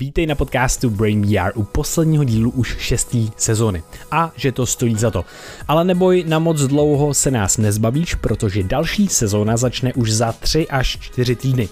Vítej na podcastu Brain VR u posledního dílu už šestý sezóny. A že to stojí za to. Ale neboj, na moc dlouho se nás nezbavíš, protože další sezóna začne už za 3 až 4 týdny.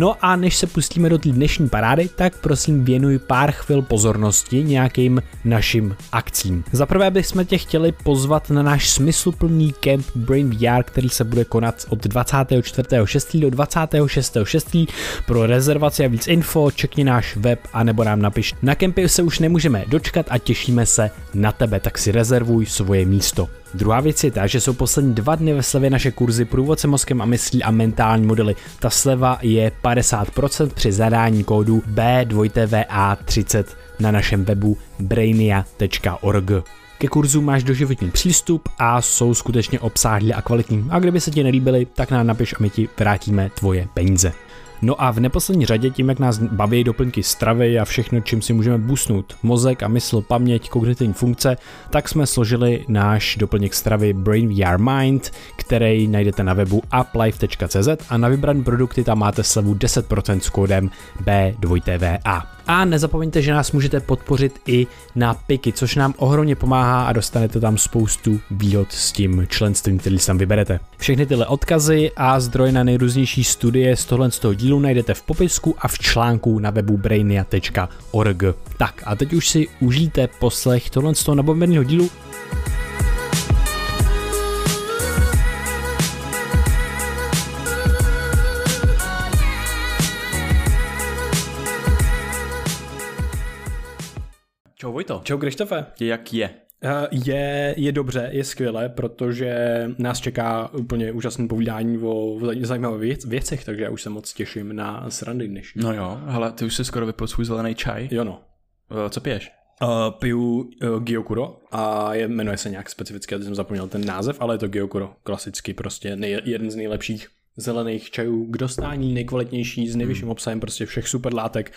No a než se pustíme do té dnešní parády, tak prosím věnuj pár chvil pozornosti nějakým našim akcím. Za prvé bychom tě chtěli pozvat na náš smysluplný kemp Brain VR, který se bude konat od 24.6. do 26.6. Pro rezervaci a víc info čekni náš web a nebo nám napiš. Na kempy se už nemůžeme dočkat a těšíme se na tebe, tak si rezervuj svoje místo. Druhá věc je ta, že jsou poslední dva dny ve slevě naše kurzy Průvodce mozkem a myslí a mentální modely. Ta sleva je 50% při zadání kódu B2TVA30 na našem webu brainia.org. Ke kurzu máš doživotní přístup a jsou skutečně obsáhlí a kvalitní. A kdyby se ti nelíbily, tak nám napiš a my ti vrátíme tvoje peníze. No a v neposlední řadě tím, jak nás baví doplňky stravy a všechno, čím si můžeme boostnout mozek a mysl, paměť, kognitivní funkce, tak jsme složili náš doplněk stravy Brain VR Mind, který najdete na webu uplife.cz a na vybrané produkty tam máte slevu 10% s kódem B2TVA. A nezapomeňte, že nás můžete podpořit i na Piky, což nám ohromně pomáhá a dostanete tam spoustu výhod s tím členstvím, který si tam vyberete. Všechny tyhle odkazy a zdroje na nejrůznější studie z tohle z toho dílu najdete v popisku a v článku na webu brainia.org. Tak a teď už si užijte poslech tohle z toho dílu Vojto. Čau Krištofe. Jak je? Eh, je, je dobře, je skvěle, protože nás čeká úplně úžasné povídání o zajímavých věc, věcech, takže já už se moc těším na srandy dnešní. No jo, hele, ty už jsi skoro vypil svůj zelený čaj. Jo no. Eh, Co piješ? Uh, piju uh, Gyokuro a je, jmenuje se nějak specificky, já jsem zapomněl ten název, ale je to Gyokuro, klasicky prostě nej, jeden z nejlepších zelených čajů k dostání, nejkvalitnější, s nejvyšším obsahem prostě všech super látek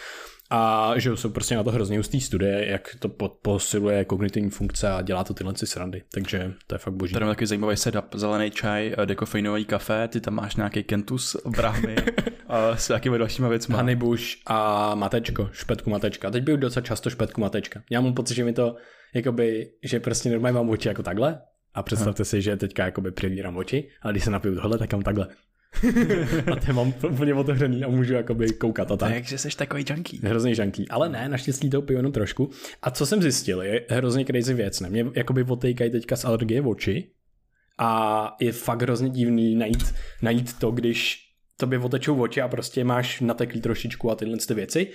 a že jsou prostě na to hrozně hustý studie, jak to posiluje kognitivní funkce a dělá to tyhle si srandy, takže to je fakt boží. Tady mám takový zajímavý setup. Zelený čaj, eh, dekofeinový kafe, ty tam máš nějaký kentus v brahmy a s nějakými dalšíma věcmi. Honeybush a matečko, špetku matečka. Teď byl docela často špetku matečka. Já mám pocit, že mi to, jakoby, že prostě normálně mám oči jako takhle a představte si, že teďka jakoby přivírám oči, ale když se napiju tohle, tak mám takhle. a ty mám úplně otevřený a můžu jakoby koukat a tak. Takže jsi takový junkie. Hrozný žanký. Ale ne, naštěstí to piju jenom trošku. A co jsem zjistil, je hrozně crazy věc. Ne? Mě jakoby otejkají teďka z alergie v oči a je fakt hrozně divný najít, najít to, když tobě otečou oči a prostě máš nateklý trošičku a tyhle ty věci.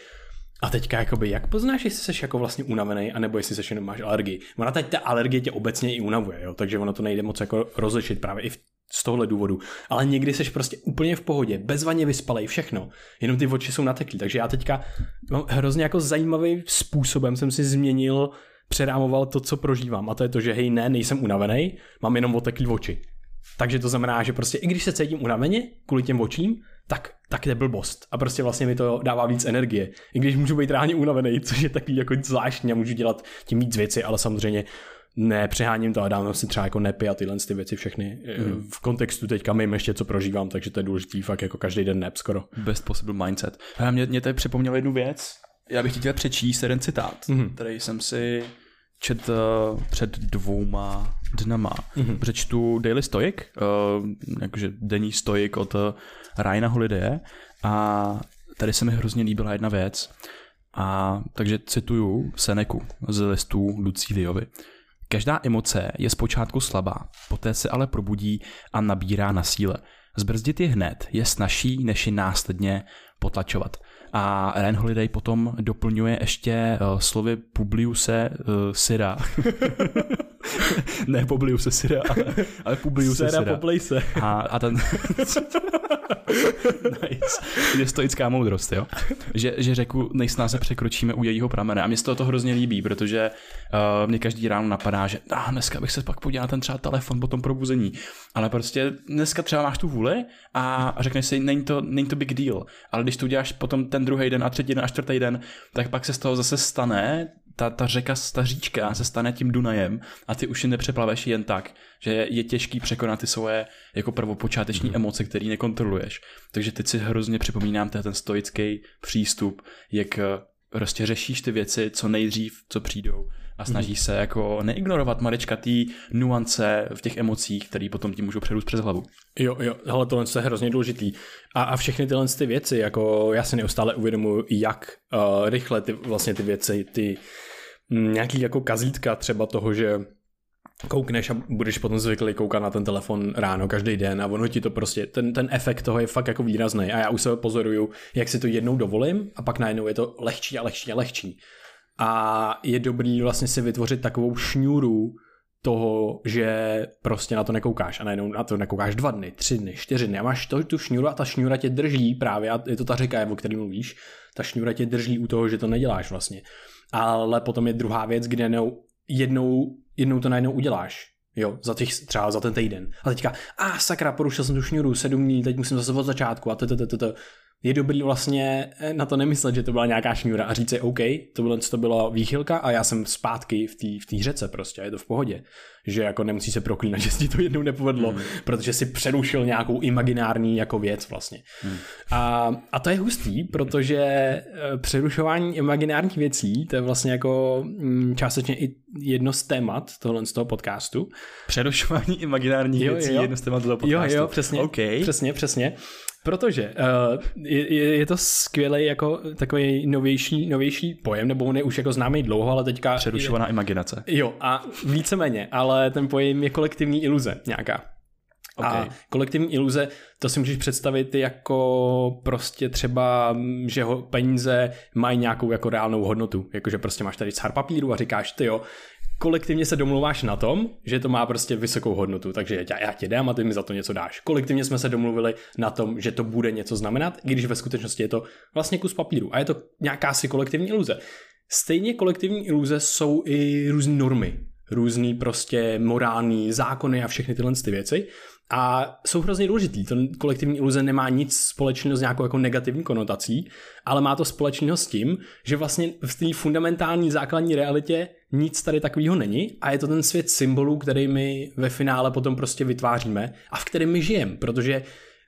A teďka jakoby, jak poznáš, jestli jsi jako vlastně unavený, anebo jestli jsi jenom máš alergii. Ona teď ta alergie tě obecně i unavuje, jo? takže ono to nejde moc jako rozlišit právě i v, z tohle důvodu. Ale někdy jsi prostě úplně v pohodě, bezvaně vyspalej, všechno. Jenom ty oči jsou nateklý. Takže já teďka mám hrozně jako zajímavým způsobem jsem si změnil, přerámoval to, co prožívám. A to je to, že hej, ne, nejsem unavený, mám jenom oteklý oči. Takže to znamená, že prostě i když se cítím unaveně kvůli těm očím, tak, tak je blbost. A prostě vlastně mi to dává víc energie. I když můžu být reálně unavený, což je takový jako zvláštní a můžu dělat tím víc věci, ale samozřejmě nepřeháním to a dávám si třeba jako nepy a tyhle ty věci všechny. Mm. V kontextu teďka mým ještě co prožívám, takže to je důležitý fakt jako každý den nep skoro. Best possible mindset. A mě, mě tady připomněl jednu věc. Já bych ti chtěl přečíst jeden citát, mm-hmm. který jsem si čet uh, před dvouma dnama. Mm-hmm. Přečtu Daily Stoic, uh, jakože denní stoik od uh, Ryana Holidaye a tady se mi hrozně líbila jedna věc. A takže cituju Seneku z listů Lucíliovi. Každá emoce je zpočátku slabá, poté se ale probudí a nabírá na síle. Zbrzdit je hned je snažší, než ji následně potlačovat. A Ryan Holiday potom doplňuje ještě uh, slovy Publiuse uh, Syra. ne Publiuse Syra, ale, ale Publiuse Syra. se. A, a ten... nice. Je stoická moudrost, jo? Že, že řeku nejsnáze překročíme u jejího pramene. A mě se to, to hrozně líbí, protože uh, mě každý ráno napadá, že ah, dneska bych se pak podíval na ten třeba telefon po tom probuzení. Ale prostě dneska třeba máš tu vůli a řekneš si, není to, není to big deal. Ale když to uděláš potom ten druhý den a třetí den a čtvrtý den, tak pak se z toho zase stane ta, ta řeka, ta říčka se stane tím Dunajem a ty už ji nepřeplaveš jen tak, že je, je těžký překonat ty svoje jako prvopočáteční emoce, které nekontroluješ. Takže teď si hrozně připomínám ten, ten stoický přístup, jak prostě řešíš ty věci co nejdřív, co přijdou a snažíš se jako neignorovat maličkatý nuance v těch emocích, které potom ti můžou předůst přes hlavu. Jo, jo, hele, tohle je hrozně důležitý. A, a všechny tyhle ty věci, jako já si neustále uvědomuji, jak uh, rychle ty vlastně ty věci, ty m, nějaký jako kazítka třeba toho, že koukneš a budeš potom zvyklý koukat na ten telefon ráno každý den a ono ti to prostě, ten, ten efekt toho je fakt jako výrazný a já už se pozoruju, jak si to jednou dovolím a pak najednou je to lehčí a lehčí a lehčí. A je dobrý vlastně si vytvořit takovou šňůru toho, že prostě na to nekoukáš a najednou na to nekoukáš dva dny, tři dny, čtyři dny a máš to, tu šňůru a ta šňůra tě drží právě a je to ta řeka, o který mluvíš, ta šňůra tě drží u toho, že to neděláš vlastně. Ale potom je druhá věc, kde jednou jednou to najednou uděláš. Jo, za těch, třeba za ten týden. A teďka, a ah, sakra, porušil jsem tu šňůru, sedm dní, teď musím zase od začátku a to, to, to, to je dobrý vlastně eh, na to nemyslet, že to byla nějaká šňůra a říct si, OK, to bylo, to byla výchylka a já jsem zpátky v té v řece prostě, je to v pohodě. Že jako nemusí se proklínat, že si to jednou nepovedlo, hmm. protože si přerušil nějakou imaginární jako věc vlastně. Hmm. A, a to je hustý, protože eh, přerušování imaginárních věcí, to je vlastně jako mm, částečně i jedno z témat tohle z toho podcastu. Přerušování imaginárních jo, věcí jo. je jedno z témat toho podcastu. Jo, jo, přesně. Okay. Přesně, přesně. Protože uh, je, je to skvělý jako takový novější, novější pojem, nebo on je už jako známý dlouho, ale teďka... Přerušovaná je, imaginace. Jo, a víceméně, ale ten pojem je kolektivní iluze nějaká. Okay. A kolektivní iluze, to si můžeš představit jako prostě třeba, že ho peníze mají nějakou jako reálnou hodnotu. Jakože prostě máš tady cár papíru a říkáš, ty jo, kolektivně se domluváš na tom, že to má prostě vysokou hodnotu, takže já, já tě dám a ty mi za to něco dáš. Kolektivně jsme se domluvili na tom, že to bude něco znamenat, i když ve skutečnosti je to vlastně kus papíru a je to nějaká si kolektivní iluze. Stejně kolektivní iluze jsou i různé normy, různý prostě morální zákony a všechny tyhle ty věci. A jsou hrozně důležitý. Ten kolektivní iluze nemá nic společného s nějakou jako negativní konotací, ale má to společného s tím, že vlastně v té fundamentální základní realitě nic tady takového není a je to ten svět symbolů, který my ve finále potom prostě vytváříme a v kterém my žijeme, protože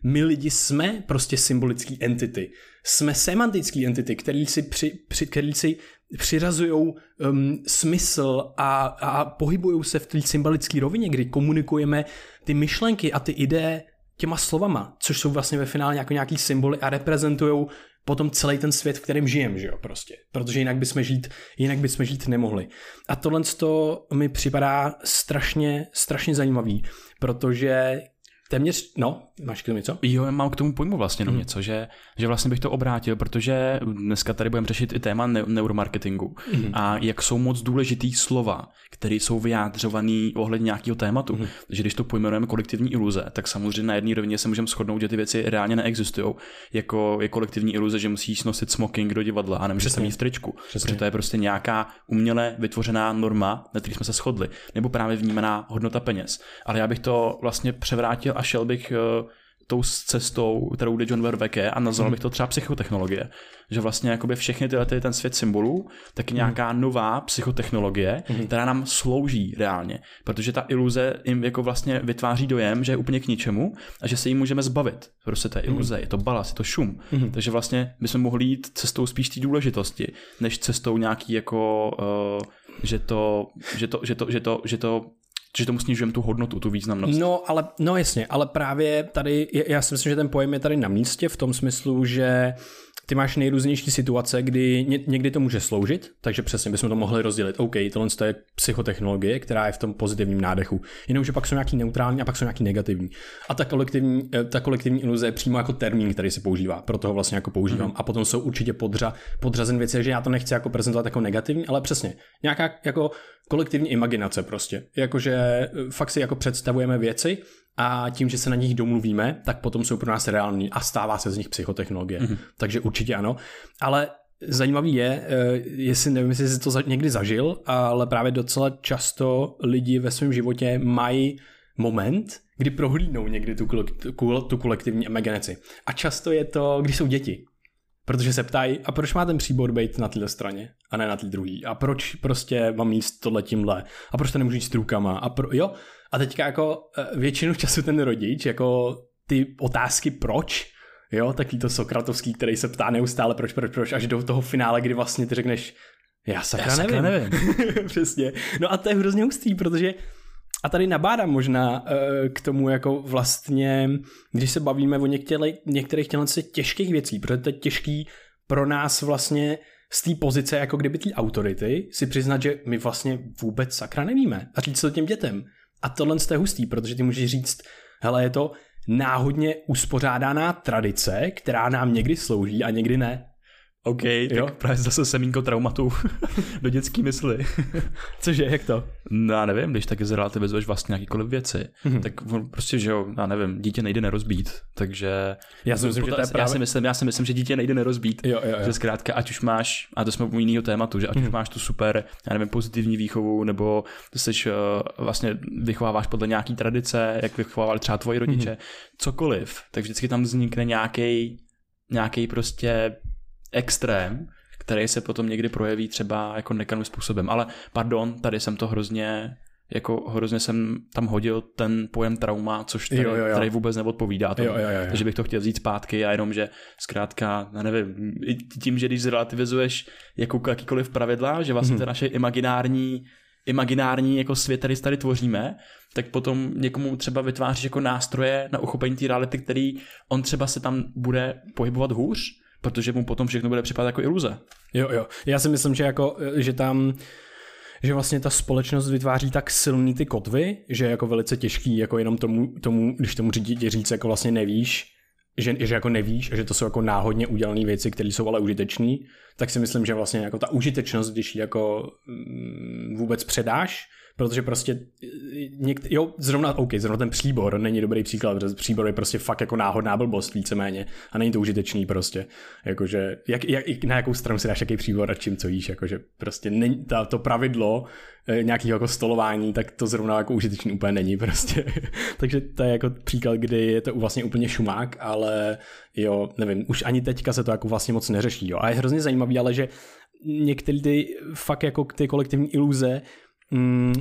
my lidi jsme prostě symbolické entity. Jsme semantické entity, který si, při, při, který si přirazují um, smysl a, a pohybují se v té symbolické rovině, kdy komunikujeme ty myšlenky a ty ideje těma slovama, což jsou vlastně ve finále jako nějaký symboly a reprezentují potom celý ten svět, v kterém žijeme, že jo, prostě. Protože jinak bychom žít, jinak bychom žít nemohli. A tohle to mi připadá strašně, strašně zajímavý, protože téměř, no, máš k tomu něco? Jo, já mám k tomu pojmu vlastně jenom mm. něco, že, že vlastně bych to obrátil, protože dneska tady budeme řešit i téma ne- neuromarketingu mm. a jak jsou moc důležitý slova, které jsou vyjádřované ohledně nějakého tématu. Mm. Takže když to pojmenujeme kolektivní iluze, tak samozřejmě na jedné rovině se můžeme shodnout, že ty věci reálně neexistují. Jako je kolektivní iluze, že musíš nosit smoking do divadla a nemůžeš se mít v tričku. Přesně. Protože to je prostě nějaká uměle vytvořená norma, na které jsme se shodli. Nebo právě vnímaná hodnota peněz. Ale já bych to vlastně převrátil a šel bych uh, tou cestou, kterou jde John Verweke a nazval hmm. bych to třeba psychotechnologie. Že vlastně jakoby všechny tyhle ty, ten svět symbolů, tak je nějaká hmm. nová psychotechnologie, hmm. která nám slouží reálně. Protože ta iluze jim jako vlastně vytváří dojem, že je úplně k ničemu a že se jí můžeme zbavit. Prostě té iluze, hmm. je to balas, je to šum. Hmm. Takže vlastně bychom mohli jít cestou spíš té důležitosti, než cestou nějaký jako uh, že to, že to, že to, že to, že to že tomu snižujeme tu hodnotu, tu významnost. No, ale, no jasně, ale právě tady, já si myslím, že ten pojem je tady na místě v tom smyslu, že ty máš nejrůznější situace, kdy ně, někdy to může sloužit, takže přesně bychom to mohli rozdělit. OK, tohle je psychotechnologie, která je v tom pozitivním nádechu. Jenomže pak jsou nějaký neutrální a pak jsou nějaký negativní. A ta kolektivní, eh, ta kolektivní iluze je přímo jako termín, který se používá, proto ho vlastně jako používám. Mm. A potom jsou určitě podřa, podřazen věci, že já to nechci jako prezentovat jako negativní, ale přesně nějaká jako kolektivní imaginace prostě. Jakože eh, fakt si jako představujeme věci a tím, že se na nich domluvíme, tak potom jsou pro nás reální a stává se z nich psychotechnologie. Mm-hmm. Takže určitě ano. Ale zajímavý je, eh, jestli nevím, jestli jsi to někdy zažil, ale právě docela často lidi ve svém životě mají moment, kdy prohlídnou někdy tu, tu kolektivní imaginaci. A často je to, když jsou děti. Protože se ptají, a proč má ten příbor být na této straně a ne na té druhé? A proč prostě mám míst tohle tímhle? A proč to nemůžu jít s rukama? A pro, jo? A teďka jako eh, většinu času ten rodič, jako ty otázky proč, Jo, taký to Sokratovský, který se ptá neustále proč, proč, proč, až do toho finále, kdy vlastně ty řekneš, já sakra, Já sakra nevím. nevím. Přesně. No a to je hrozně hustý, protože a tady nabádám možná uh, k tomu jako vlastně, když se bavíme o některých, některých těchto těžkých věcí, protože to je těžký pro nás vlastně z té pozice jako kdyby té autority si přiznat, že my vlastně vůbec sakra nevíme a říct to těm dětem. A tohle je hustý, protože ty můžeš říct, hele, je to náhodně uspořádaná tradice, která nám někdy slouží a někdy ne. OK, Jo. tak právě zase semínko traumatu do dětský mysli. Cože, jak to? No, já nevím, když taky zrelativizuješ vlastně jakýkoliv věci, Mhm. tak on prostě, že jo, já nevím, dítě nejde nerozbít, takže... Já si myslím, že to je já, právě- si myslím, já si myslím, že dítě nejde nerozbít. Jo, jo, jo. Že zkrátka, ať už máš, a to jsme u jiného tématu, že ať Mhm. už máš tu super, já nevím, pozitivní výchovu, nebo jsi uh, vlastně vychováváš podle nějaký tradice, jak vychovávali třeba tvoji rodiče, Mhm. cokoliv, tak vždycky tam vznikne nějaký nějaký prostě extrém, který se potom někdy projeví třeba jako nekalým způsobem. Ale pardon, tady jsem to hrozně jako hrozně jsem tam hodil ten pojem trauma, což tady, Jo, jo, jo. tady vůbec neodpovídá tomu. Jo, jo, jo, jo. Takže bych to chtěl vzít zpátky a jenom, že zkrátka, já nevím, tím, že když zrelativizuješ jako jakýkoliv pravidla, že vlastně Mhm. ten naše imaginární imaginární jako svět, který tady tvoříme, tak potom někomu třeba vytváříš jako nástroje na uchopení té reality, který on třeba se tam bude pohybovat hůř, protože mu potom všechno bude připadat jako iluze. Jo, jo. Já si myslím, že jako, že tam že vlastně ta společnost vytváří tak silný ty kotvy, že je jako velice těžký jako jenom tomu, tomu když tomu dítě říct jako vlastně nevíš, že, že jako nevíš že to jsou jako náhodně udělané věci, které jsou ale užitečné, tak si myslím, že vlastně jako ta užitečnost, když jako mm, vůbec předáš, protože prostě někt, jo, zrovna, OK, zrovna ten příbor není dobrý příklad, protože příbor je prostě fakt jako náhodná blbost víceméně a není to užitečný prostě, jakože, jak, jak, na jakou stranu si dáš jaký příbor a čím co jíš, jakože prostě není, ta, to pravidlo eh, nějakého jako stolování, tak to zrovna jako užitečný úplně není prostě, takže to je jako příklad, kdy je to vlastně úplně šumák, ale jo, nevím, už ani teďka se to jako vlastně moc neřeší, jo, a je hrozně zajímavý, ale že některé ty fakt jako ty kolektivní iluze mm,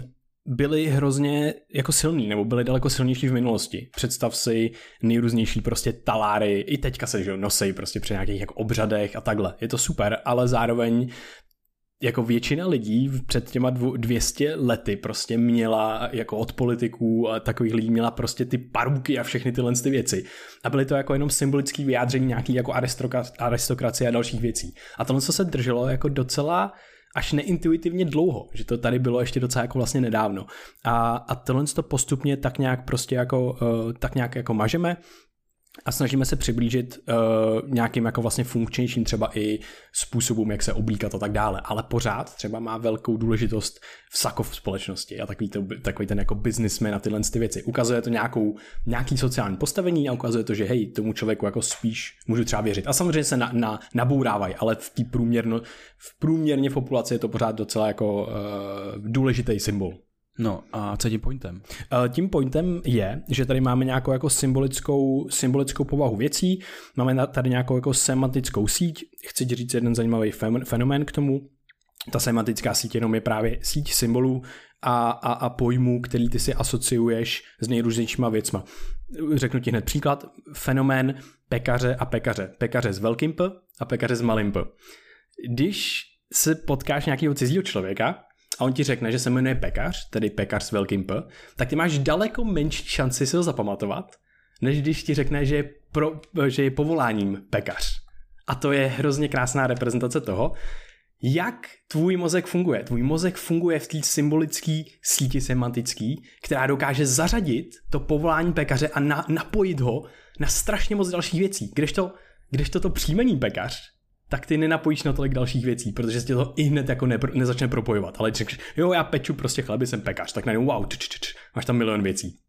byly hrozně jako silný, nebo byly daleko silnější v minulosti. Představ si nejrůznější prostě taláry, i teďka se že, nosej prostě při nějakých jako obřadech a takhle. Je to super, ale zároveň jako většina lidí před těma dvou, 200 lety prostě měla jako od politiků a takových lidí měla prostě ty paruky a všechny tyhle ty věci. A byly to jako jenom symbolické vyjádření nějaký jako aristokra- aristokracie a dalších věcí. A tohle co se drželo jako docela až neintuitivně dlouho, že to tady bylo ještě docela jako vlastně nedávno. A, a tohle to postupně tak nějak prostě jako, uh, tak nějak jako mažeme a snažíme se přiblížit uh, nějakým jako vlastně funkčnějším třeba i způsobům, jak se oblíkat a tak dále. Ale pořád třeba má velkou důležitost v sakov společnosti a takový, to, takový ten jako businessman a tyhle ty věci. Ukazuje to nějakou, nějaký sociální postavení a ukazuje to, že hej, tomu člověku jako spíš můžu třeba věřit. A samozřejmě se na, na, nabourávají, ale v té průměrno, v průměrně v populaci je to pořád docela jako uh, důležitý symbol. No a co je tím pointem? Eh, Tím pointem je, že tady máme nějakou jako symbolickou, symbolickou povahu věcí, máme tady nějakou jako semantickou síť, chci ti říct jeden zajímavý fen- fenomén k tomu, ta semantická síť jenom je právě síť symbolů a, a, a pojmů, který ty si asociuješ s nejrůznějšíma věcma. Řeknu ti hned příklad, fenomén pekaře a pekaře. Pekaře s velkým P a pekaře s malým P. Když se potkáš nějakého cizího člověka a on ti řekne, že se jmenuje pekař, tedy pekař s velkým P, tak ty máš daleko menší šanci si ho zapamatovat, než když ti řekne, že je, pro, že je povoláním pekař. A to je hrozně krásná reprezentace toho, jak tvůj mozek funguje. Tvůj mozek funguje v té symbolické síti semantický, která dokáže zařadit to povolání pekaře a na, napojit ho na strašně moc dalších věcí. Když to, když to, to příjmení pekař, tak ty nenapojíš na tolik dalších věcí, protože se tě to i hned jako nepro, nezačne propojovat. Ale když řekneš, jo, já peču prostě chleby, jsem pekař, tak najednou wow, č, č, č, máš tam milion věcí.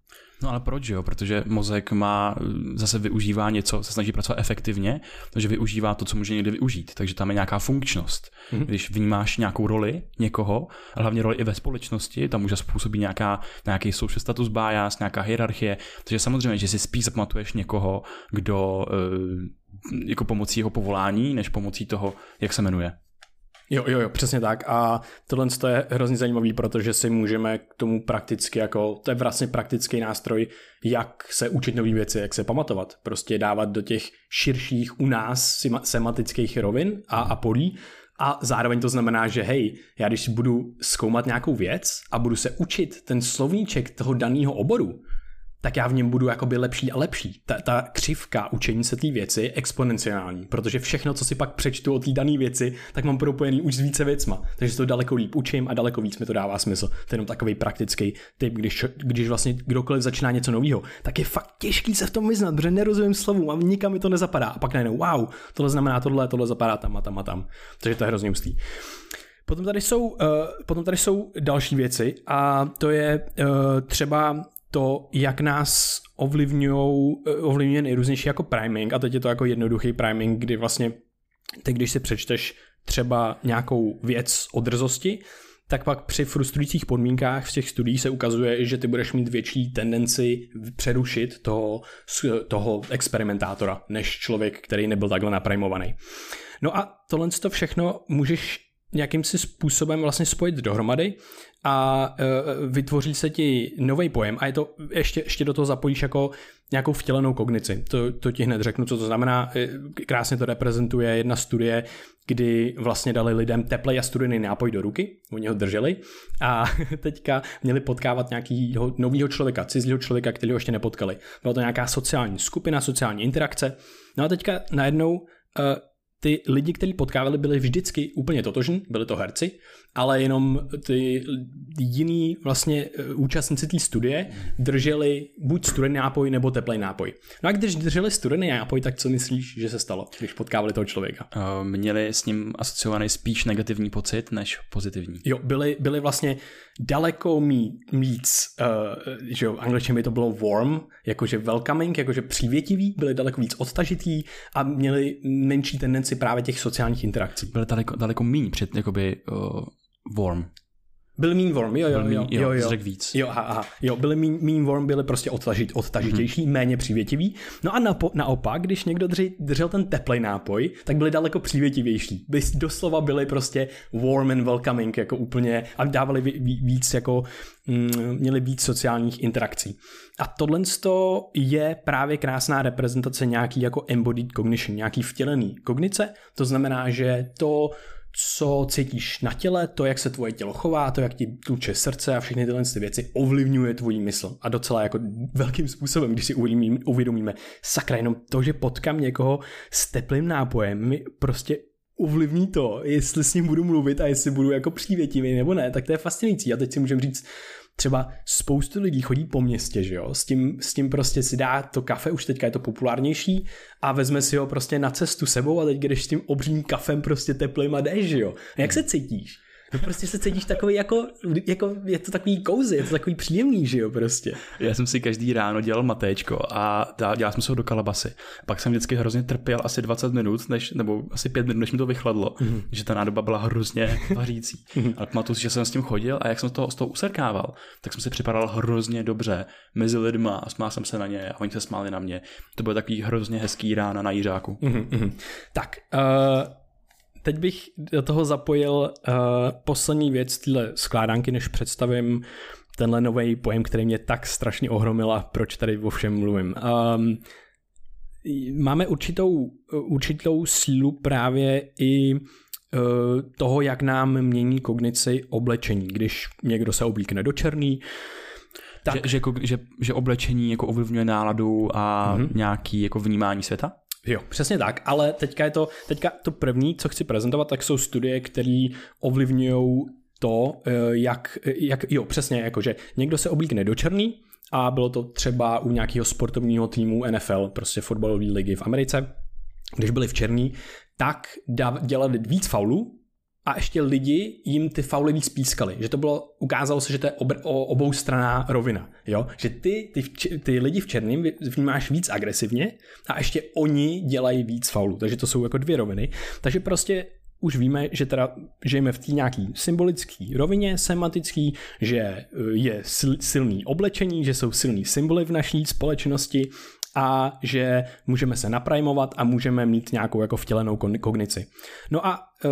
No ale proč, jo? Protože mozek má zase využívá něco, se snaží pracovat efektivně, takže využívá to, co může někdy využít. Takže tam je nějaká funkčnost. Mm-hmm. Když vnímáš nějakou roli někoho, a hlavně roli i ve společnosti, tam může způsobit nějaká, nějaký social status bias, nějaká hierarchie. Takže samozřejmě, že si spíš zapamatuješ někoho, kdo jako pomocí jeho povolání, než pomocí toho, jak se jmenuje. Jo, jo, jo, přesně tak. A tohle je hrozně zajímavý, protože si můžeme k tomu prakticky jako, to je vlastně praktický nástroj, jak se učit nové věci, jak se pamatovat. Prostě dávat do těch širších u nás sematických rovin a, a polí a zároveň to znamená, že hej, já když budu zkoumat nějakou věc a budu se učit ten slovníček toho daného oboru, tak já v něm budu jakoby lepší a lepší. Ta, ta křivka učení se té věci je exponenciální, protože všechno, co si pak přečtu o té dané věci, tak mám propojený už s více věcma. Takže to daleko líp učím a daleko víc mi to dává smysl. To je jenom takový praktický typ, když, když vlastně kdokoliv začíná něco nového, tak je fakt těžký se v tom vyznat, protože nerozumím slovům a nikam mi to nezapadá. A pak najednou, wow, tohle znamená tohle, tohle zapadá tam a tam a tam. Takže to je hrozně ústý. Potom tady, jsou, uh, potom tady jsou další věci a to je uh, třeba to, jak nás ovlivňují eh, ovlivňuje nejrůznější jako priming a teď je to jako jednoduchý priming, kdy vlastně ty, když si přečteš třeba nějakou věc o drzosti, tak pak při frustrujících podmínkách v těch studiích se ukazuje, že ty budeš mít větší tendenci přerušit toho, toho experimentátora, než člověk, který nebyl takhle naprimovaný. No a tohle to všechno můžeš nějakým si způsobem vlastně spojit dohromady a uh, vytvoří se ti nový pojem a je to, ještě, ještě do toho zapojíš jako nějakou vtělenou kognici. To, to ti hned řeknu, co to znamená. E, krásně to reprezentuje jedna studie, kdy vlastně dali lidem teplej a studený nápoj do ruky, oni ho drželi a teďka měli potkávat nějakého nového člověka, cizího člověka, který ho ještě nepotkali. Byla to nějaká sociální skupina, sociální interakce. No a teďka najednou uh, ty lidi, kteří potkávali, byli vždycky úplně totožní, byli to herci, ale jenom ty jiný vlastně eh, účastníci té studie drželi buď studený nápoj nebo teplý nápoj. No a když drželi studený nápoj, tak co myslíš, že se stalo, když potkávali toho člověka? Uh, měli s ním asociovaný spíš negativní pocit než pozitivní. Jo, byli, byli vlastně daleko víc, uh, že jo, angličtině by to bylo warm, jakože welcoming, jakože přívětivý, byli daleko víc odtažitý a měli menší tendenci právě těch sociálních interakcí. Byli daleko, daleko méně před, jakoby, uh, warm. Byl Mean Worm, jo, jo, byl jo, jo, jo, jo. víc. Jo, aha, aha, jo, byli mean, mean Worm, byli prostě odtažit, odtažitější, mm-hmm. méně přívětivý. No a napo, naopak, když někdo držel, držel ten teplý nápoj, tak byli daleko přívětivější. By, doslova byli prostě warm and welcoming, jako úplně, a dávali víc jako, mm, měli víc sociálních interakcí. A tohle je právě krásná reprezentace nějaký jako embodied cognition, nějaký vtělený kognice. To znamená, že to, co cítíš na těle, to, jak se tvoje tělo chová, to, jak ti tluče srdce a všechny tyhle věci ovlivňuje tvojí mysl. A docela jako velkým způsobem, když si uvědomíme, sakra, jenom to, že potkám někoho s teplým nápojem, mi prostě ovlivní to, jestli s ním budu mluvit a jestli budu jako přívětivý nebo ne, tak to je fascinující. A teď si můžeme říct, třeba spoustu lidí chodí po městě, že jo, s tím, s tím prostě si dá to kafe, už teďka je to populárnější a vezme si ho prostě na cestu sebou a teď jdeš s tím obřím kafem prostě teplým a jdeš, že jo. A jak se cítíš? No prostě se cítíš takový jako, jako, je to takový kouzy, je to takový příjemný, že jo, prostě. Já jsem si každý ráno dělal matéčko a dělal jsem se ho do kalabasy. Pak jsem vždycky hrozně trpěl asi 20 minut, než, nebo asi 5 minut, než mi to vychladlo, mm-hmm. že ta nádoba byla hrozně vařící. Mm-hmm. Ale pamatuju si, že jsem s tím chodil a jak jsem to z toho usrkával, tak jsem si připadal hrozně dobře mezi lidma a smál jsem se na ně a oni se smáli na mě. To byl takový hrozně hezký rána na Jiřáku. Mm-hmm. Tak, uh Teď bych do toho zapojil uh, poslední věc téhle skládánky, než představím tenhle nový pojem, který mě tak strašně ohromil a proč tady o všem mluvím. Um, máme určitou, určitou sílu právě i uh, toho, jak nám mění kognici oblečení. Když někdo se oblíkne do černý, tak... Že, že, že, že oblečení jako ovlivňuje náladu a mm-hmm. nějaký jako vnímání světa? Jo, přesně tak, ale teďka je to, teďka to první, co chci prezentovat, tak jsou studie, které ovlivňují to, eh, jak, jak, jo, přesně, jakože někdo se oblíkne do černý a bylo to třeba u nějakého sportovního týmu NFL, prostě fotbalové ligy v Americe, když byli v černý, tak dělali víc faulů, a ještě lidi jim ty fauly víc pískali. Že to bylo, ukázalo se, že to je obr, o obou straná rovina. Jo? Že ty, ty, ty lidi v černém vnímáš víc agresivně a ještě oni dělají víc faulů. Takže to jsou jako dvě roviny. Takže prostě už víme, že teda žijeme v té nějaký symbolické rovině, semantický, že e, je silný oblečení, že jsou silný symboly v naší společnosti a že můžeme se naprajmovat a můžeme mít nějakou jako vtělenou kognici. No a e,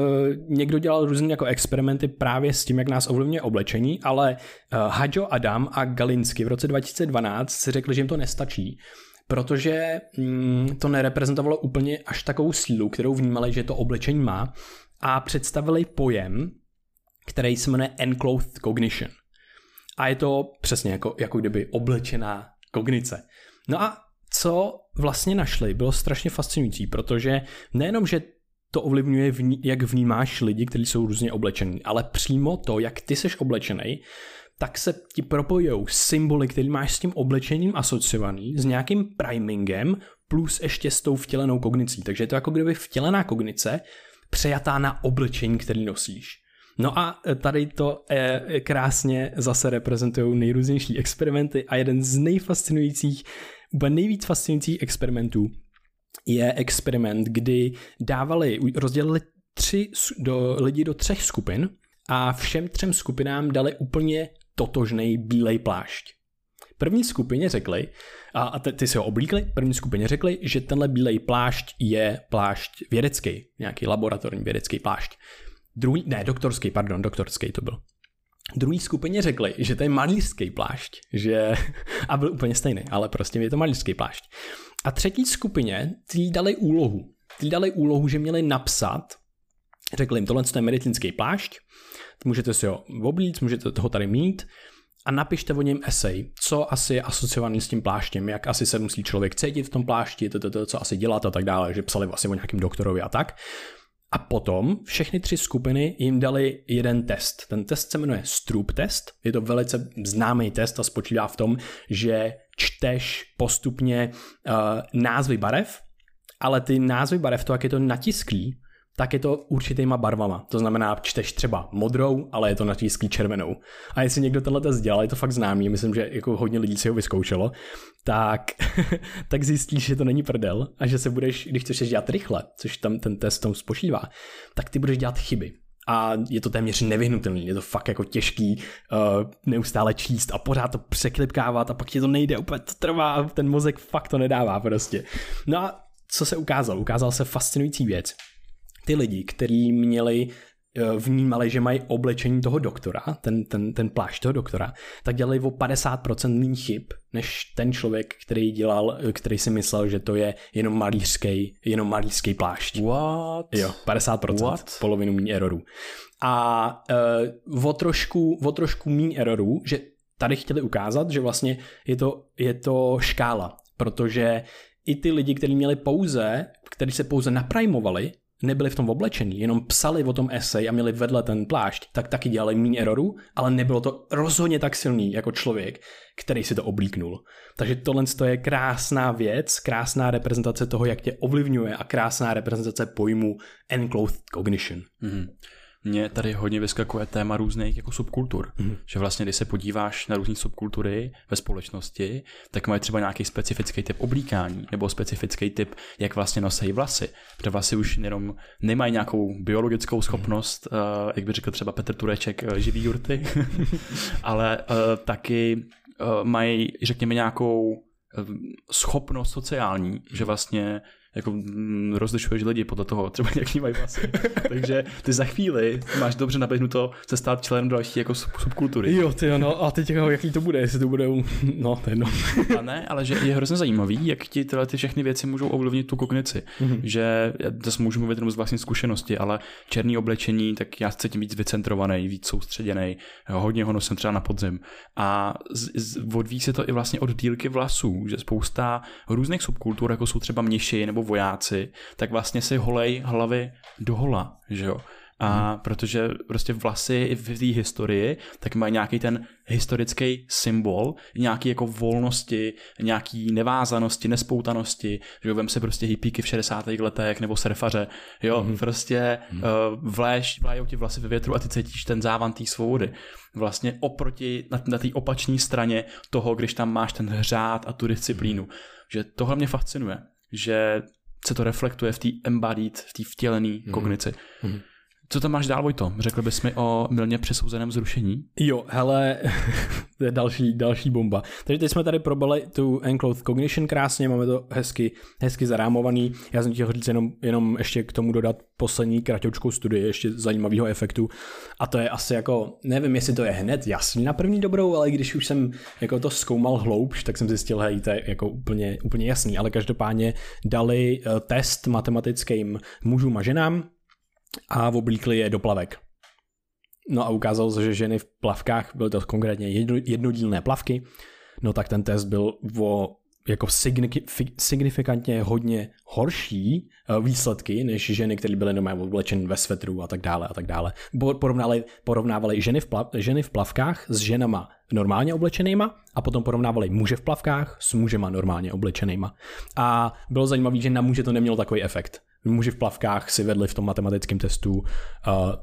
někdo dělal různé jako experimenty právě s tím, jak nás ovlivňuje oblečení, ale e, Hadjo Adam a Galinsky v roce 2012 si řekli, že jim to nestačí, protože mm, to nereprezentovalo úplně až takovou sílu, kterou vnímali, že to oblečení má a představili pojem, který se jmenuje Enclothed Cognition. A je to přesně jako, jako kdyby oblečená kognice. No a co vlastně našli, bylo strašně fascinující, protože nejenom, že to ovlivňuje, jak vnímáš lidi, kteří jsou různě oblečení, ale přímo to, jak ty seš oblečený, tak se ti propojují symboly, které máš s tím oblečením asociovaný, s nějakým primingem, plus ještě s tou vtělenou kognicí. Takže je to jako kdyby vtělená kognice přejatá na oblečení, který nosíš. No a tady to eh, krásně zase reprezentují nejrůznější experimenty a jeden z nejfascinujících Úplně nejvíc fascinujících experimentů je experiment, kdy dávali, rozdělili tři do, lidi do třech skupin a všem třem skupinám dali úplně totožný bílej plášť. První skupině řekli, a, ty si ho oblíkli, první skupině řekli, že tenhle bílej plášť je plášť vědecký, nějaký laboratorní vědecký plášť. Druhý, ne, doktorský, pardon, doktorský to byl. Druhý skupině řekli, že to je malířský plášť, že, a byl úplně stejný, ale prostě je to malířský plášť. A třetí skupině tý dali úlohu. Tý dali úlohu, že měli napsat, řekli jim, tohle je medicínský plášť, můžete si ho oblít, můžete toho tady mít a napište o něm esej, co asi je asociovaný s tím pláštěm, jak asi se musí člověk cítit v tom plášti, to, to, to, co asi dělat a tak dále, že psali asi o nějakým doktorovi a tak. A potom všechny tři skupiny jim dali jeden test. Ten test se jmenuje Stroop test. Je to velice známý test a spočívá v tom, že čteš postupně uh, názvy barev, ale ty názvy barev, to jak je to natisklý, tak je to určitýma barvama. To znamená, čteš třeba modrou, ale je to natisklý červenou. A jestli někdo tenhle test dělal, je to fakt známý, myslím, že jako hodně lidí si ho vyzkoušelo, tak, tak zjistíš, že to není prdel a že se budeš, když chceš dělat rychle, což tam ten test tom spočívá, tak ty budeš dělat chyby a je to téměř nevyhnutelný, je to fakt jako těžký uh, neustále číst a pořád to překlipkávat a pak ti to nejde, úplně to trvá, ten mozek fakt to nedává prostě. No a co se ukázalo? Ukázal se fascinující věc, ty lidi, kteří měli eh, vnímali, že mají oblečení toho doktora, ten, ten, ten plášť toho doktora, tak dělali o 50% méně chyb, než ten člověk, který dělal, eh, který si myslel, že to je jenom malířský, jenom malířský plášť. What? Jo, 50%, What? polovinu méně errorů. A uh, o trošku, o trošku méně errorů, že tady chtěli ukázat, že vlastně je to, je to škála, protože i ty lidi, kteří měli pouze, kteří se pouze naprimovali, nebyli v tom oblečení, jenom psali o tom esej a měli vedle ten plášť, tak taky dělali méně erorů, ale nebylo to rozhodně tak silný jako člověk, který si to oblíknul. Takže tohle je krásná věc, krásná reprezentace toho, jak tě ovlivňuje a krásná reprezentace pojmu enclothed cognition. Mm-hmm mě tady hodně vyskakuje téma různých jako subkultur. Mm. Že vlastně, když se podíváš na různé subkultury ve společnosti, tak mají třeba nějaký specifický typ oblíkání nebo specifický typ, jak vlastně nosí vlasy. Protože vlasy už jenom nemají nějakou biologickou schopnost, mm. uh, jak by řekl třeba Petr Tureček, uh, živý jurty, ale uh, taky uh, mají, řekněme, nějakou schopnost sociální, že vlastně jako mm, rozlišuješ lidi podle toho, třeba jaký mají vlasy. Takže ty za chvíli máš dobře naběhnuto se stát členem další jako subkultury. Jo, ty no, a teď jako, jaký to bude, jestli to bude, no, to je no. A ne, ale že je hrozně zajímavý, jak ti tyhle ty všechny věci můžou ovlivnit tu kognici. Mm-hmm. Že já zase můžu mluvit jenom z vlastní zkušenosti, ale černý oblečení, tak já cítím víc vycentrovaný, víc soustředěný, hodně ho nosím třeba na podzim. A z, z, odvíjí se to i vlastně od dílky vlasů, že spousta různých subkultur, jako jsou třeba měši nebo vojáci, tak vlastně si holej hlavy do hola, že jo. A hmm. protože prostě vlasy v té historii, tak mají nějaký ten historický symbol, nějaký jako volnosti, nějaký nevázanosti, nespoutanosti, že jo, vem se prostě hippíky v 60. letech nebo surfaře, jo, hmm. prostě hmm. Uh, vléš, vlájou ti vlasy ve větru a ty cítíš ten závan té svobody. Vlastně oproti, na, na té opačné straně toho, když tam máš ten řád a tu disciplínu. Hmm. Že tohle mě fascinuje, že se to reflektuje v té embodied, v té vtělené mm-hmm. kognici. Mm-hmm. Co tam máš dál, Vojto? Řekl bys mi o milně přesouzeném zrušení? Jo, hele, to je další, další bomba. Takže teď jsme tady probali tu Enclosed Cognition krásně, máme to hezky, hezky zarámovaný. Já jsem chtěl říct jenom, jenom ještě k tomu dodat poslední kratoučkou studii, ještě zajímavého efektu. A to je asi jako, nevím, jestli to je hned jasný na první dobrou, ale když už jsem jako to zkoumal hloubš, tak jsem zjistil, hej, to je jako úplně, úplně jasný. Ale každopádně dali eh, test matematickým mužům a ženám, a oblíkli je do plavek. No a ukázalo se, že ženy v plavkách, byly to konkrétně jedno, jednodílné plavky, no tak ten test byl o jako signifikantně hodně horší eh, výsledky než ženy, které byly normálně oblečeny ve svetru a tak dále a tak dále. Porovnávali, porovnávali ženy, v plav, ženy v plavkách s ženama normálně oblečenýma a potom porovnávali muže v plavkách s mužema normálně oblečenýma. A bylo zajímavé, že na muže to nemělo takový efekt muži v plavkách si vedli v tom matematickém testu uh,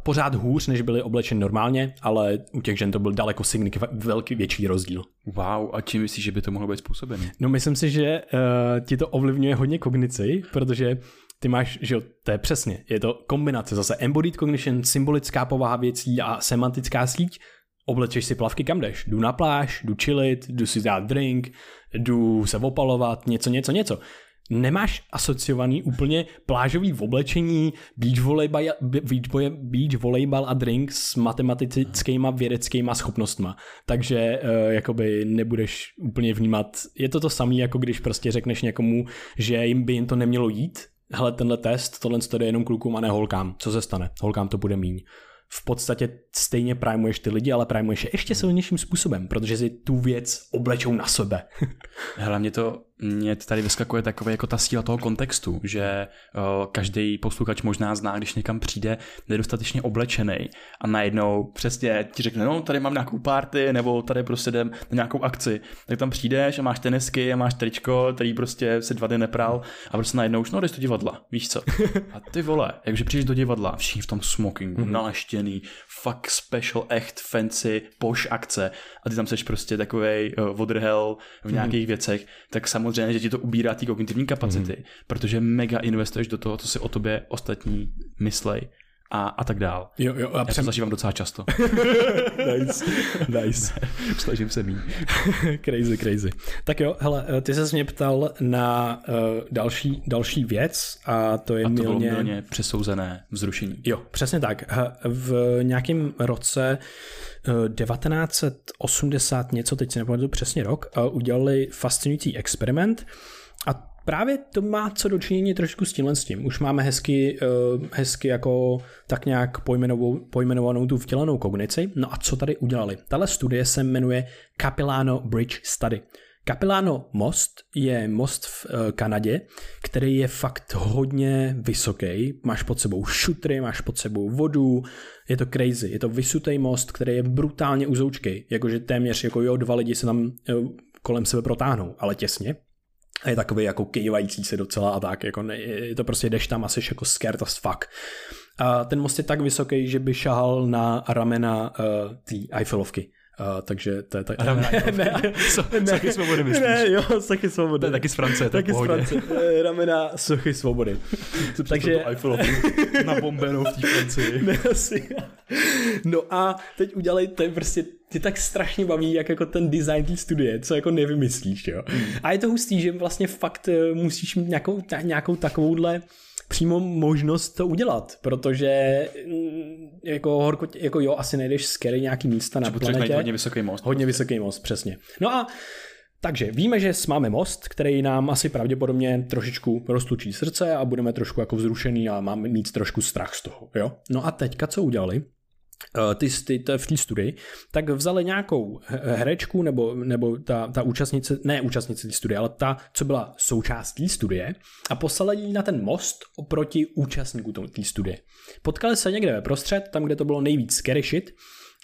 pořád hůř, než byli oblečeni normálně, ale u těch žen to byl daleko signifikantně velký větší rozdíl. Wow, a čím myslíš, že by to mohlo být způsobené? No myslím si, že uh, ti to ovlivňuje hodně kognici, protože ty máš, že jo, to je přesně, je to kombinace zase embodied cognition, symbolická povaha věcí a semantická síť, oblečeš si plavky kam jdeš, jdu na pláž, jdu chillit, jdu si dát drink, jdu se opalovat, něco, něco, něco nemáš asociovaný úplně plážový v oblečení, beach volejbal, beach, beach volejbal a drink s matematickýma vědeckýma schopnostma. Takže uh, jakoby nebudeš úplně vnímat, je to to samé, jako když prostě řekneš někomu, že jim by jim to nemělo jít, hele, tenhle test, tohle je jenom klukům a ne holkám. Co se stane? Holkám to bude míň v podstatě stejně primuješ ty lidi, ale primuješ je ještě silnějším způsobem, protože si tu věc oblečou na sebe. Hlavně to mě tady vyskakuje takové jako ta síla toho kontextu, že uh, každý posluchač možná zná, když někam přijde nedostatečně oblečený a najednou přesně ti řekne, no tady mám nějakou party nebo tady prostě jdem na nějakou akci, tak tam přijdeš a máš tenisky a máš tričko, který prostě se dva dny nepral a prostě najednou už no jdeš do divadla, víš co. A ty vole, jakže přijdeš do divadla, všichni v tom smokingu, mm-hmm. naleštěný, fakt special, echt, fancy, poš akce a ty tam seš prostě takovej uh, odrhel v nějakých mm-hmm. věcech, tak samozřejmě, že ti to ubírá ty kognitivní kapacity, mm-hmm. protože mega investuješ do toho, co si o tobě ostatní myslej a, a tak dál. Jo, jo, a Já přem... to zažívám docela často. nice, nice. Snažím se mít. crazy, crazy. Tak jo, hele, eh, ty se mě ptal na uh, další, další věc a to je a to milně... bylo milně přesouzené vzrušení. Jo, přesně tak. V nějakém roce 1980 eh, něco, teď si nepamatuju přesně rok, udělali fascinující experiment a Právě to má co dočinění trošku s tímhle s tím. Už máme hezky, uh, hezky jako tak nějak pojmenovanou tu vtělenou kognici. No a co tady udělali? Tahle studie se jmenuje Capilano Bridge Study. Capilano most je most v uh, Kanadě, který je fakt hodně vysoký. Máš pod sebou šutry, máš pod sebou vodu, je to crazy. Je to vysutý most, který je brutálně uzoučkej. Jakože téměř jako jo, dva lidi se tam uh, kolem sebe protáhnou, ale těsně a je takový jako kejvající se docela a tak, jako ne, je to prostě jdeš tam a jsi jako scared as fuck. A ten most je tak vysoký, že by šahal na ramena uh, té Eiffelovky. Uh, takže to je tak. Ramena ne, ne, so, ne, Sochy svobody myslíš? Ne, jo, Sochy svobody. To je taky z Francie, taky z Francie. Eh, ramena Sochy svobody. takže... na bombenou v té Francii. ne, asi. No a teď udělej, to je prostě ty tak strašně baví, jak jako ten design té studie, co jako nevymyslíš, jo. Hmm. A je to hustý, že vlastně fakt eh, musíš mít nějakou, ta, nějakou takovouhle přímo možnost to udělat, protože mm, jako horko, jako jo, asi nejdeš scary nějaký místa na planetě. hodně vysoký most. Hodně vysoký most, přesně. No a takže víme, že máme most, který nám asi pravděpodobně trošičku roztučí srdce a budeme trošku jako vzrušený a máme mít trošku strach z toho. Jo? No a teďka co udělali? Eh, ty, ty, ty v té studii, tak vzali nějakou herečku nebo, nebo ta, ta účastnice, ne účastnice té studie, ale ta, co byla součástí studie a poslali ji na ten most oproti účastníků té studie. Potkali se někde ve prostřed, tam, kde to bylo nejvíc scary shit,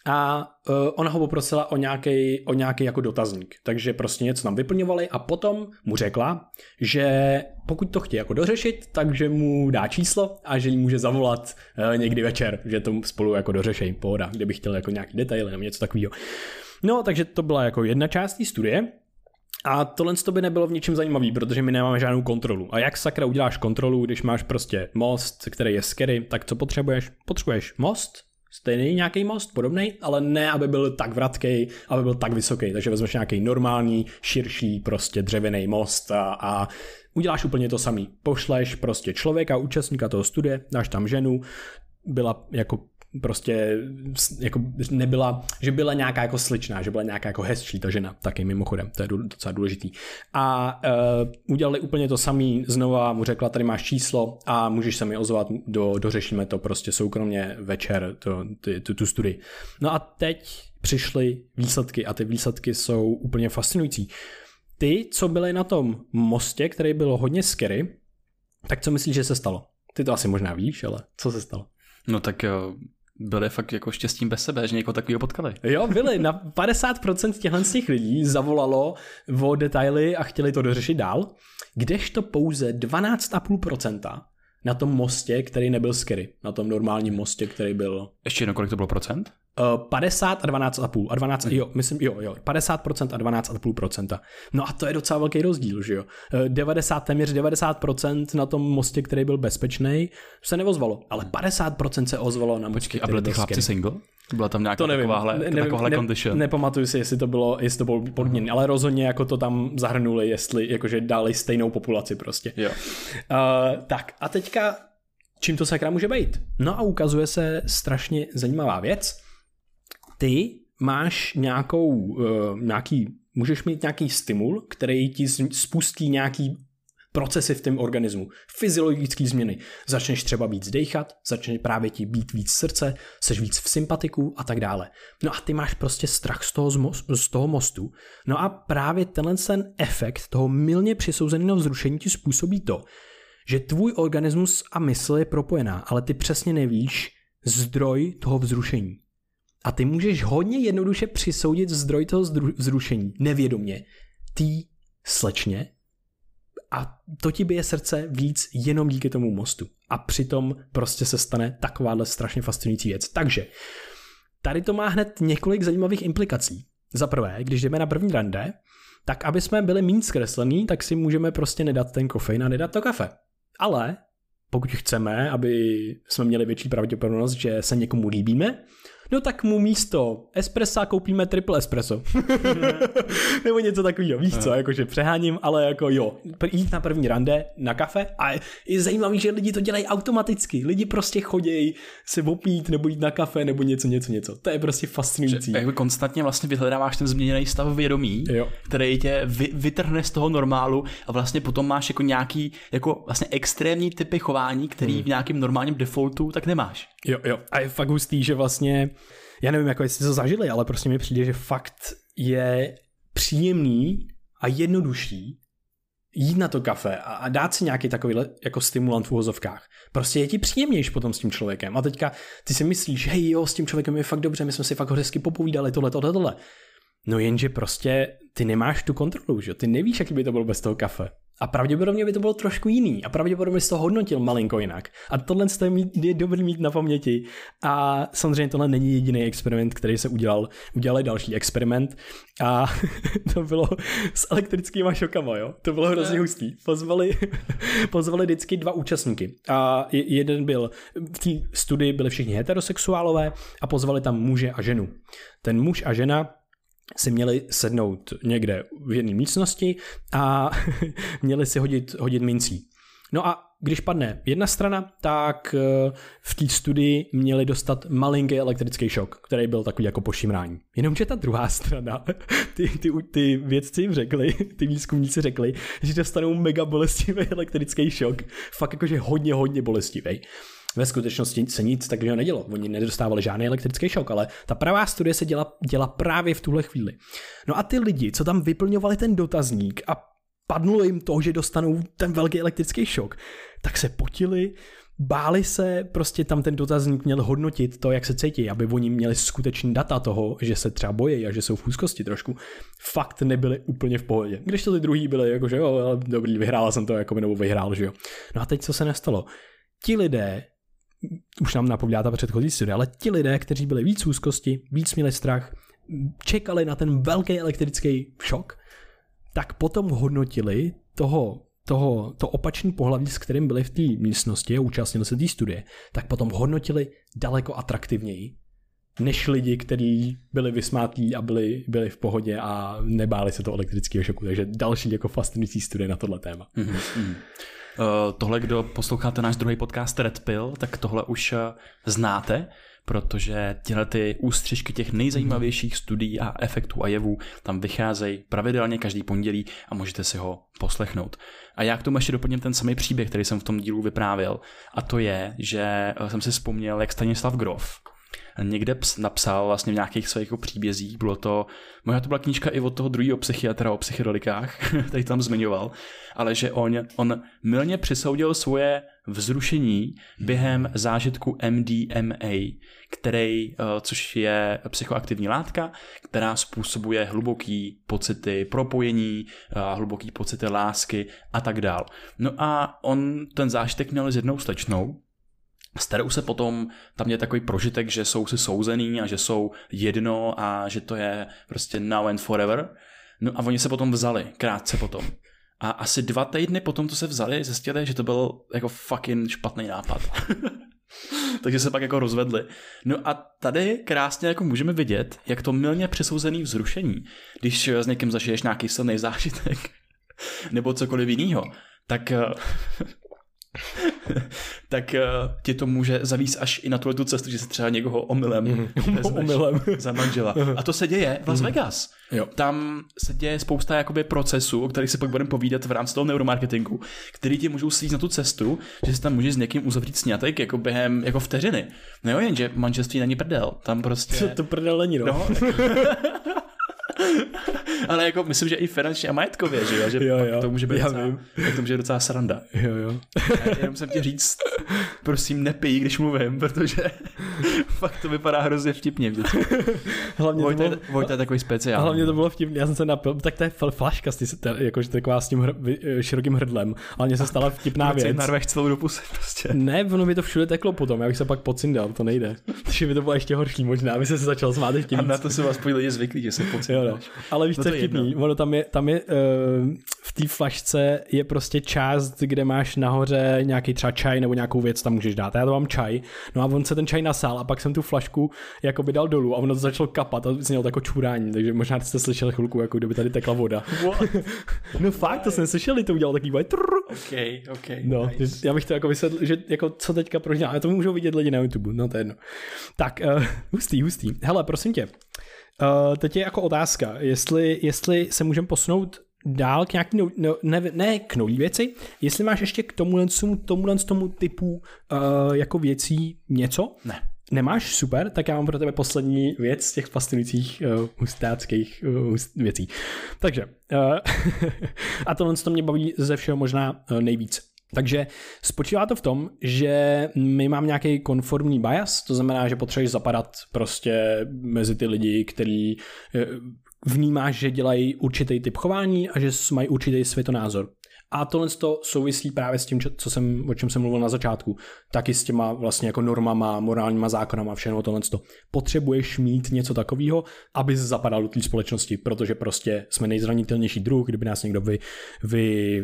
a uh, ona ho poprosila o nějaký, o nějaký jako dotazník. Takže prostě něco tam vyplňovali a potom mu řekla, že pokud to chtějí jako dořešit, takže mu dá číslo a že jí může zavolat uh, někdy večer, že to spolu jako dořešejí, pohoda, kdyby chtěl jako nějaký detaily nebo něco takového. No, takže to byla jako jedna část té studie. A tohle to by nebylo v ničem zajímavý, protože my nemáme žádnou kontrolu. A jak sakra uděláš kontrolu, když máš prostě most, který je scary, tak co potřebuješ? Potřebuješ most, stejný nějaký most, podobný, ale ne, aby byl tak vratký, aby byl tak vysoký. Takže vezmeš nějaký normální, širší, prostě dřevěný most a, a uděláš úplně to samý. Pošleš prostě člověka, účastníka toho studie, dáš tam ženu, byla jako prostě jako nebyla, že byla nějaká jako sličná, že byla nějaká jako hezčí ta žena, taky mimochodem, to je docela důležitý. A uh, udělali úplně to samý, znova mu řekla, tady máš číslo a můžeš se mi ozvat, do, dořešíme to prostě soukromně večer, to, ty, tu, tu studii. No a teď přišly výsledky a ty výsledky jsou úplně fascinující. Ty, co byly na tom mostě, který byl hodně scary, tak co myslíš, že se stalo? Ty to asi možná víš, ale co se stalo? No tak byli fakt jako štěstím bez sebe, že někoho takového potkali. Jo, byli. Na 50% těchto z těch lidí zavolalo o detaily a chtěli to dořešit dál, kdežto pouze 12,5% na tom mostě, který nebyl scary. Na tom normálním mostě, který byl... Ještě jedno, kolik to bylo procent? 50 a 12,5. A 12, hmm. jo, myslím, jo, jo, 50% a 12,5%. No a to je docela velký rozdíl, že jo. 90, téměř 90% na tom mostě, který byl bezpečný, se neozvalo, ale 50% se ozvalo na mostě, a byli ty chlapci single? Byla tam nějaká to nevím, takováhle, ne, nevím, takováhle ne, condition? Nepamatuju si, jestli to bylo, jestli to bylo podměn, ale rozhodně jako to tam zahrnuli, jestli jakože dali stejnou populaci prostě. Jo. Uh, tak a teďka čím to sakra může být? No a ukazuje se strašně zajímavá věc, ty máš nějakou, uh, nějaký, můžeš mít nějaký stimul, který ti spustí nějaký procesy v tom organismu, fyziologické změny. Začneš třeba víc dechat, začne právě ti být víc srdce, seš víc v sympatiku a tak dále. No a ty máš prostě strach z toho, z toho mostu. No a právě tenhle ten efekt toho milně přisouzeného vzrušení ti způsobí to, že tvůj organismus a mysl je propojená, ale ty přesně nevíš zdroj toho vzrušení. A ty můžeš hodně jednoduše přisoudit zdroj toho vzrušení nevědomě tý slečně a to ti bije srdce víc jenom díky tomu mostu. A přitom prostě se stane takováhle strašně fascinující věc. Takže tady to má hned několik zajímavých implikací. Za prvé, když jdeme na první rande, tak aby jsme byli méně zkreslený, tak si můžeme prostě nedat ten kofein a nedat to kafe. Ale pokud chceme, aby jsme měli větší pravděpodobnost, že se někomu líbíme, no tak mu místo espressa koupíme triple espresso. Nebo něco takového, víš co, jakože přeháním, ale jako jo, jít na první rande, na kafe a je zajímavý, že lidi to dělají automaticky. Lidi prostě chodějí se opít nebo jít na kafe nebo něco, něco, něco. To je prostě fascinující. Že, jakby konstantně vlastně vyhledáváš ten změněný stav vědomí, jo. který tě vy, vytrhne z toho normálu a vlastně potom máš jako nějaký jako vlastně extrémní typy chování, který hmm. v nějakém normálním defaultu tak nemáš. Jo, jo. A je fakt hustý, že vlastně já nevím, jako jestli to zažili, ale prostě mi přijde, že fakt je příjemný a jednodušší jít na to kafe a, a dát si nějaký takový jako stimulant v uvozovkách. Prostě je ti příjemnější potom s tím člověkem. A teďka ty si myslíš, hej jo, s tím člověkem je fakt dobře, my jsme si fakt hezky popovídali, tohle, tohle, tohle. No jenže prostě ty nemáš tu kontrolu, že? Ty nevíš, jaký by to bylo bez toho kafe. A pravděpodobně by to bylo trošku jiný. A pravděpodobně jsi to hodnotil malinko jinak. A tohle je, mít, je dobrý mít na paměti. A samozřejmě tohle není jediný experiment, který se udělal. Udělali další experiment. A to bylo s elektrickýma šokama, jo. To bylo hrozně hustý. Pozvali, pozvali vždycky dva účastníky. A jeden byl, v té studii byli všichni heterosexuálové a pozvali tam muže a ženu. Ten muž a žena si měli sednout někde v jedné místnosti a měli si hodit, hodit mincí. No a když padne jedna strana, tak eh, v té studii měli dostat malinký elektrický šok, který byl takový jako pošimrání. Jenomže ta druhá strana, ty, ty, ty vědci jim řekli, ty výzkumníci řekli, že dostanou mega bolestivý elektrický šok. Fakt jakože hodně, hodně bolestivý. Ve skutečnosti se nic takového nedělo. Oni nedostávali žádný elektrický šok, ale ta pravá studie se děla, děla právě v tuhle chvíli. No a ty lidi, co tam vyplňovali ten dotazník a padlo jim to, že dostanou ten velký elektrický šok, tak se potili, báli se, prostě tam ten dotazník měl hodnotit to, jak se cítí, aby oni měli skutečný data toho, že se třeba bojí a že jsou v úzkosti trošku. Fakt nebyli úplně v pohodě. Když to ty druhý byli, jako že jo, dobrý, vyhrála jsem to, jako nebo vyhrál, že jo. No a teď co se nestalo? Ti lidé už nám napovídá ta předchozí studie, ale ti lidé, kteří byli víc úzkosti, víc měli strach, čekali na ten velký elektrický šok, tak potom hodnotili toho toho, to opačný pohlaví, s kterým byli v té místnosti a účastnili se té studie, tak potom hodnotili daleko atraktivněji než lidi, kteří byli vysmátí a byli, byli v pohodě a nebáli se toho elektrického šoku. Takže další jako fascinující studie na tohle téma. Mm-hmm. Uh, tohle, kdo posloucháte náš druhý podcast Red Pill, tak tohle už uh, znáte, protože tyhle ty ústřižky těch nejzajímavějších studií a efektů a jevů tam vycházejí pravidelně každý pondělí a můžete si ho poslechnout. A já k tomu ještě doplním ten samý příběh, který jsem v tom dílu vyprávěl. A to je, že eh, jsem si vzpomněl, jak Stanislav Grof, někde napsal vlastně v nějakých svých jako příbězích, bylo to, možná to byla knížka i od toho druhého psychiatra o psychedelikách, který tam zmiňoval, ale že on, on milně přisoudil svoje vzrušení během zážitku MDMA, který, eh, což je psychoaktivní látka, která způsobuje hluboký pocity propojení, eh, hluboký pocity lásky a tak dál. No a on ten zážitek měl s jednou slečnou, s kterou se potom, tam je takový prožitek, že jsou si souzený a že jsou jedno a že to je prostě now and forever. No a oni se potom vzali, krátce potom. A asi dva týdny potom, to se vzali, zjistili, že to byl jako fucking špatný nápad. Takže se pak jako rozvedli. No a tady krásně jako můžeme vidět, jak to milně přesouzený vzrušení, když s někým zažiješ nějaký silný zážitek, nebo cokoliv jiného, tak tak uh, tě to může zavíst až i na tuhle tu cestu, že se třeba někoho omylem mm. omylem za manžela. A to se děje v Las mhm. Vegas. Jo. Tam se děje spousta jakoby procesů, o kterých se pak budeme povídat v rámci toho neuromarketingu, který ti můžou slízt na tu cestu, že se tam může s někým uzavřít snětek jako během jako vteřiny. No jo, jenže manželství není prdel. Tam prostě... Co to prdel není, no. no ale jako myslím, že i finančně a majetkově, že jo, že jo, jo. to může být Já docela, vím. to může být docela sranda. Jo, jo. Já jenom jsem ti říct, prosím nepij, když mluvím, protože fakt to vypadá hrozně vtipně vždycky. Hlavně Vojta, to bylo, Vojta je takový speciální. Hlavně to bylo vtipně, já jsem se napil, tak to je flaška, jakože taková s tím hr, širokým hrdlem, ale mně se stala vtipná věc. Narveš celou do pusy prostě. Ne, ono by to všude teklo potom, já bych se pak pocindal, to nejde. Takže by to bylo ještě horší možná, aby se začal smát ještě A na to se vás lidi zvyklí, že se pocindáš. Ale víš, no co je vtipný, ono tam je, tam je uh, v té flašce je prostě část, kde máš nahoře nějaký třeba čaj nebo nějakou věc tam můžeš dát. Já to mám čaj, no a on se ten čaj nasál a pak jsem tu flašku jako by dal dolů a ono to začalo kapat a znělo jako čurání, takže možná jste slyšeli chvilku, jako kdyby tady tekla voda. no fakt, to jsem slyšel, to udělal takový OK, OK. No, nice. já bych to jako vysvětlil, že jako co teďka prožívá, ale to můžou vidět lidi na YouTube, no to je jedno. Tak, uh, hustý, hustý. Hele, prosím tě, uh, teď je jako otázka, jestli, jestli se můžeme posunout dál k nějaký, no, ne, ne k nový věci, jestli máš ještě k tomuhle, tomuhle tomu typu uh, jako věcí něco? Ne. Nemáš? Super, tak já mám pro tebe poslední věc z těch fascinujících uh, hustáckých uh, hust, věcí. Takže, uh, a tohle to mě baví ze všeho možná uh, nejvíc. Takže spočívá to v tom, že my mám nějaký konformní bias, to znamená, že potřebuješ zapadat prostě mezi ty lidi, který vnímáš, že dělají určitý typ chování a že mají určitý světonázor. A tohle to souvisí právě s tím, co jsem, o čem jsem mluvil na začátku. Taky s těma vlastně jako normama, morálníma zákonama, všechno tohle. Potřebuješ mít něco takového, aby zapadal do té společnosti, protože prostě jsme nejzranitelnější druh, kdyby nás někdo vy, vy,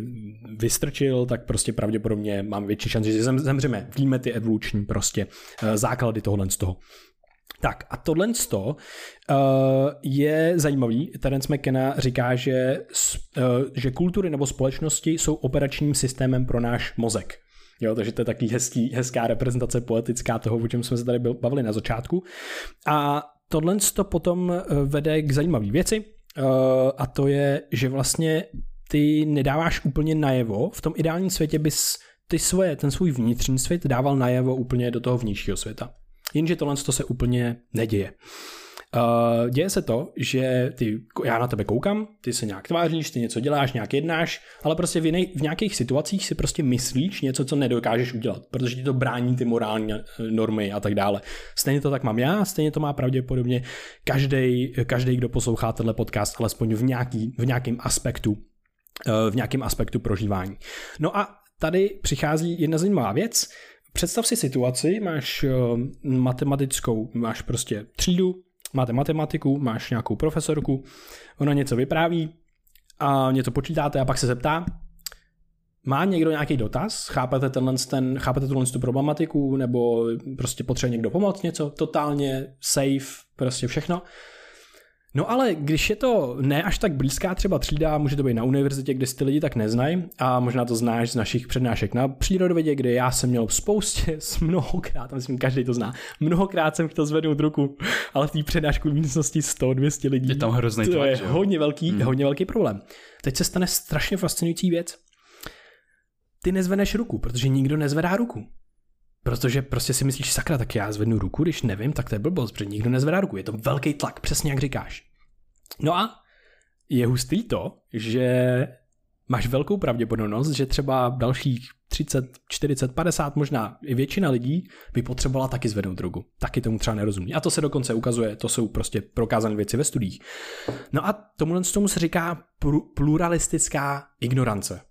vystrčil, tak prostě pravděpodobně máme větší šanci, že zem, zemřeme. Víme ty evoluční prostě eh, základy tohohle z toho. Tak a tohle uh, je zajímavý. Terence McKenna říká, že, uh, že kultury nebo společnosti jsou operačním systémem pro náš mozek. Jo, takže to je taky hezký, hezká reprezentace poetická toho, o čem jsme se tady bavili na začátku. A tohle to potom eh, vede k zajímavé věci, uh, a to je, že vlastně ty nedáváš úplně najevo, v tom ideálním světě bys ty svoje, ten svůj vnitřní svět dával najevo úplně do toho vnějšího světa. Jenže tohle to se úplně neděje. Uh, děje se to, že ty, já na tebe koukám, ty se nějak tváříš, ty něco děláš, nějak jednáš, ale prostě v, jinej, v nějakých situacích si prostě myslíš něco, co nedokážeš udělat, protože ti to brání ty morální eh, normy a tak dále. Stejně to tak mám já, stejně to má pravděpodobně každý, každý kdo poslouchá tenhle podcast, alespoň v, nějaký, v nějakém aspektu eh, v nějakém aspektu prožívání. No a tady přichází jedna zajímavá věc, Představ si situaci, máš eh, matematickou, máš prostě třídu, máte matematiku, máš nějakou profesorku, ona něco vypráví a něco počítáte a pak se zeptá, má někdo nějaký dotaz? Chápete, tenhle, ten, chápete tuhle tu problematiku? Nebo prostě potřebuje někdo pomoct něco? Totálně safe, prostě všechno. No ale když je to ne až tak blízká třeba třída, může to být na univerzitě, kde si ty lidi tak neznají a možná to znáš z našich přednášek na přírodovědě, kde já jsem měl spoustě, s mnohokrát, myslím, každý to zná, mnohokrát jsem chtěl zvednout ruku, ale v té přednášku v místnosti 100-200 lidí. Je tam hrozný To tlak, je že hodně velký, hmm. hodně velký problém. Teď se stane strašně fascinující věc. Ty nezvedneš ruku, protože nikdo nezvedá ruku. Protože prostě si myslíš, sakra, tak já zvednu ruku, když nevím, tak to je blbost, protože nikdo nezvedá ruku. Je to velký tlak, přesně jak říkáš. No a je hustý to, že máš velkou pravděpodobnost, že třeba dalších 30, 40, 50, možná i většina lidí by potřebovala taky zvednout ruku. Taky tomu třeba nerozumí. A to se dokonce ukazuje, to jsou prostě prokázané věci ve studiích. No a tomu tomu se říká pluralistická ignorance.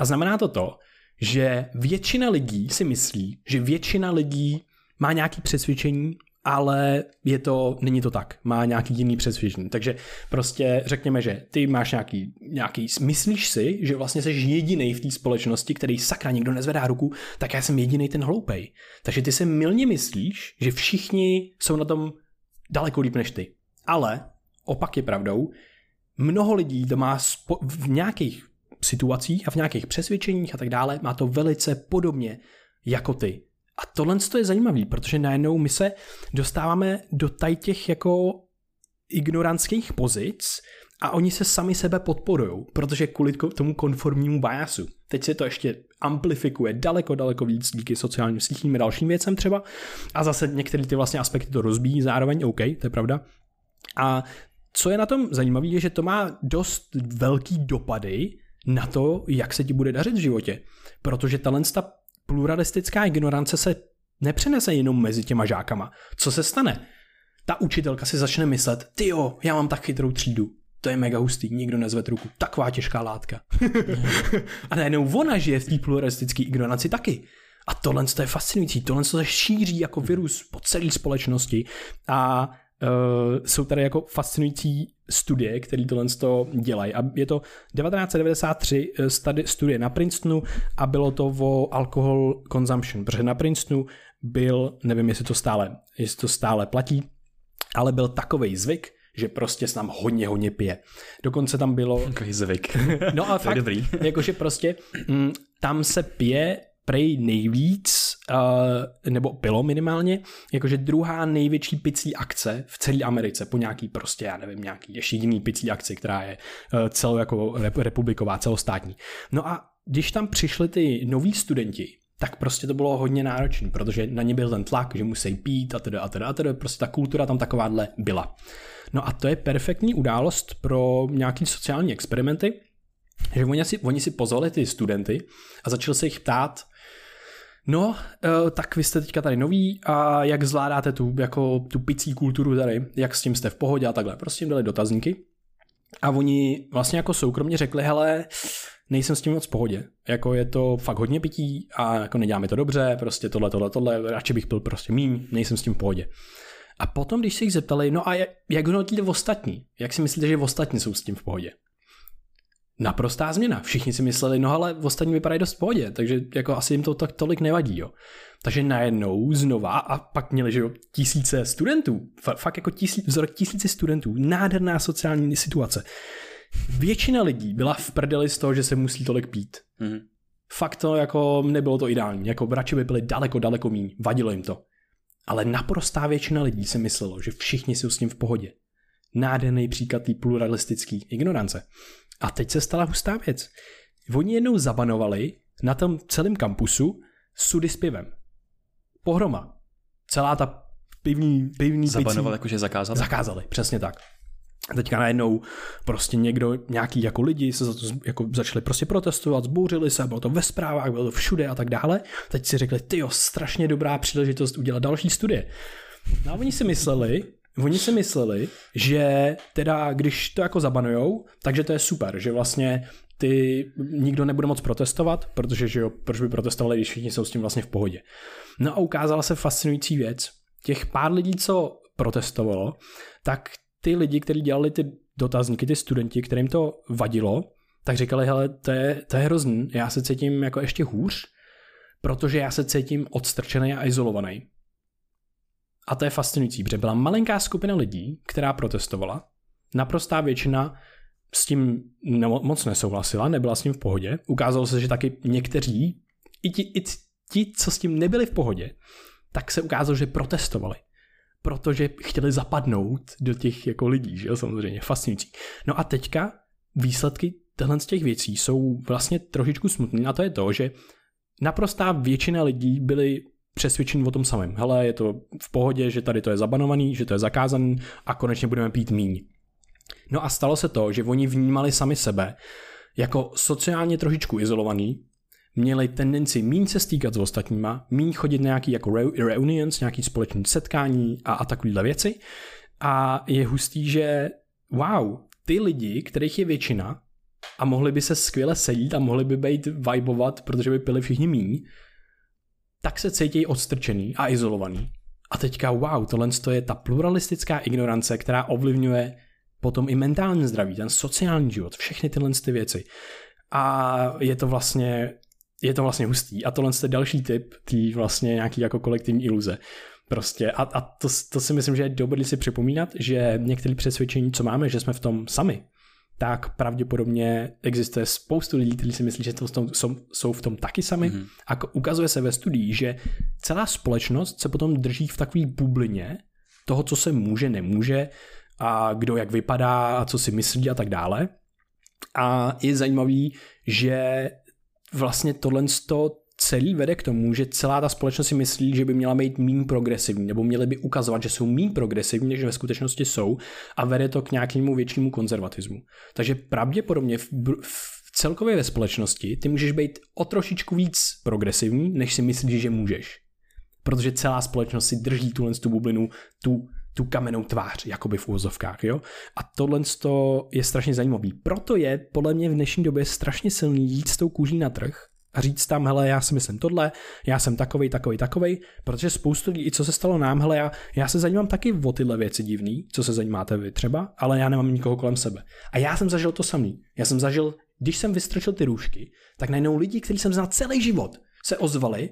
A znamená to to, že většina lidí si myslí, že většina lidí má nějaké přesvědčení, ale je to, není to tak, má nějaký jiný přesvědčení. Takže prostě řekněme, že ty máš nějaký, nějaký, myslíš si, že vlastně jsi jediný v té společnosti, který sakra nikdo nezvedá ruku, tak já jsem jediný ten hloupej. Takže ty si milně myslíš, že všichni jsou na tom daleko líp než ty. Ale opak je pravdou, mnoho lidí to má spo- v nějakých situacích a v nějakých přesvědčeních a tak dále, má to velice podobně jako ty. A tohle je zajímavé, protože najednou my se dostáváme do tady těch jako ignorantských pozic a oni se sami sebe podporují, protože kvůli tomu konformnímu biasu. Teď se to ještě amplifikuje daleko, daleko víc díky sociálním sítím a dalším věcem třeba. A zase některé ty vlastně aspekty to rozbíjí zároveň, OK, to je pravda. A co je na tom zajímavé, je, že to má dost velký dopady na to, jak se ti bude dařit v životě. Protože talent ta pluralistická ignorance se nepřenese jenom mezi těma žákama. Co se stane? Ta učitelka si začne myslet, ty jo, já mám tak chytrou třídu. To je mega hustý, nikdo nezved ruku. Taková těžká látka. a najednou ona žije v té pluralistické ignoranci taky. A tohle je fascinující, tohle se šíří jako virus po celé společnosti a uh, jsou tady jako fascinující studie, které tohle to dělají. A je to 1993 studi- studie na Princetonu a bylo to o alcohol consumption, protože na Princetonu byl, nevím, jestli to stále, jestli to stále platí, ale byl takový zvyk, že prostě se tam hodně, hodně pije. Dokonce tam bylo... Takový zvyk. No ale fakt, dobrý. jakože prostě mm, tam se pije prej nejvíc, uh, nebo bylo minimálně, jakože druhá největší picí akce v celé Americe, po nějaký prostě, já nevím, nějaký ještě jiný picí akci, která je uh, celo jako rep- republiková, celostátní. No a když tam přišli ty noví studenti, tak prostě to bylo hodně náročné, protože na ně byl ten tlak, že musí pít a teda a teda a teda, prostě ta kultura tam takováhle byla. No a to je perfektní událost pro nějaký sociální experimenty, že oni si, oni si pozvali ty studenty a začali se jich ptát, no, eh, tak vy jste teďka tady noví a jak zvládáte tu, jako, tu picí kulturu tady, jak s tím jste v pohodě a takhle. Prostě jim dali dotazníky a oni vlastně jako soukromně řekli, hele, nejsem s tím moc v pohodě. Jako je to fakt hodně pití a jako neděláme to dobře, prostě tohle, tohle, tohle, radši bych byl prostě míň, nejsem s tím v pohodě. A potom, když se jich zeptali, no a jak, hodnotíte ostatní? Jak si myslíte, že ostatní jsou s tím v pohodě? Naprostá změna. Všichni si mysleli, no ale v ostatní vypadají dost v pohodě, takže jako asi jim to tak tolik nevadí, jo. Takže najednou znova a pak měli, že jo, tisíce studentů, fakt jako tisíc, vzorek tisíce studentů, nádherná sociální situace. Většina lidí byla v prdeli z toho, že se musí tolik pít. Mhm. Fakt to jako nebylo to ideální, jako radši by byli daleko, daleko míň, vadilo jim to. Ale naprostá většina lidí si myslelo, že všichni jsou s tím v pohodě. Nádherný příklad té pluralistické ignorance. A teď se stala hustá věc. Oni jednou zabanovali na tom celém kampusu sudy s pivem. Pohroma. Celá ta pivní, pivní Zabanoval, picí- jakože zakázal. Zakázali, přesně tak. A teďka najednou prostě někdo, nějaký jako lidi se za to jako začali prostě protestovat, zbouřili se, bylo to ve zprávách, bylo to všude a tak dále. Teď si řekli, ty jo, strašně dobrá příležitost udělat další studie. No a oni si mysleli, oni si mysleli, že teda když to jako zabanujou, takže to je super, že vlastně ty nikdo nebude moc protestovat, protože že jo, proč by protestovali, když všichni jsou s tím vlastně v pohodě. No a ukázala se fascinující věc. Těch pár lidí, co protestovalo, tak ty lidi, kteří dělali ty dotazníky ty studenti, kterým to vadilo, tak říkali, hele, to je, to je hrozný, já se cítím jako ještě hůř, protože já se cítím odstrčený a izolovaný. A to je fascinující, protože byla malinká skupina lidí, která protestovala. Naprostá většina s tím moc nesouhlasila, nebyla s tím v pohodě. Ukázalo se, že taky někteří, i ti, i ti, co s tím nebyli v pohodě, tak se ukázalo, že protestovali. Protože chtěli zapadnout do těch jako lidí, že jo, samozřejmě, fascinující. No a teďka výsledky těchto z těch věcí jsou vlastně trošičku smutné a to je to, že naprostá většina lidí byli přesvědčení o tom samém. Hele, je to v pohodě, že tady to je zabanovaný, že to je zakázaný a konečně budeme pít míň. No a stalo se to, že oni vnímali sami sebe jako sociálně trošičku izolovaný, měli tendenci míň se stýkat s ostatníma, míň chodit na nějaký jako reunions, nějaký společný setkání a, a takovéhle věci. A je hustý, že wow, ty lidi, kterých je většina a mohli by se skvěle sedít a mohli by být vibovat, protože by pili všichni míň, tak se cítí odstrčený a izolovaný. A teďka wow, tohle je ta pluralistická ignorance, která ovlivňuje potom i mentální zdraví, ten sociální život, všechny tyhle ty věci. A je to vlastně, je to vlastně hustý. A tohle je další typ tý vlastně nějaký jako kolektivní iluze. Prostě a, a to, to si myslím, že je dobré si připomínat, že některé přesvědčení, co máme, že jsme v tom sami, tak pravděpodobně existuje spoustu lidí, kteří si myslí, že to jsou, jsou v tom taky sami. Mm-hmm. A ukazuje se ve studii, že celá společnost se potom drží v takové bublině toho, co se může, nemůže, a kdo jak vypadá a co si myslí a tak dále. A je zajímavý, že vlastně tohle celý vede k tomu, že celá ta společnost si myslí, že by měla být méně progresivní, nebo měly by ukazovat, že jsou méně progresivní, než ve skutečnosti jsou a vede to k nějakému většímu konzervatismu. Takže pravděpodobně v, v celkově ve společnosti ty můžeš být o trošičku víc progresivní, než si myslíš, že můžeš. Protože celá společnost si drží tuhle tu bublinu, tu tu kamennou tvář, jakoby v úvozovkách, jo. A tohle je strašně zajímavý. Proto je podle mě v dnešní době strašně silný jít s tou kůží na trh a říct tam, hele, já si myslím tohle, já jsem takovej, takovej, takovej, protože spoustu lidí, co se stalo nám, hele, já, já se zajímám taky o tyhle věci divný, co se zajímáte vy třeba, ale já nemám nikoho kolem sebe. A já jsem zažil to samý. Já jsem zažil, když jsem vystrčil ty růžky, tak najednou lidi, kteří jsem znal celý život, se ozvali,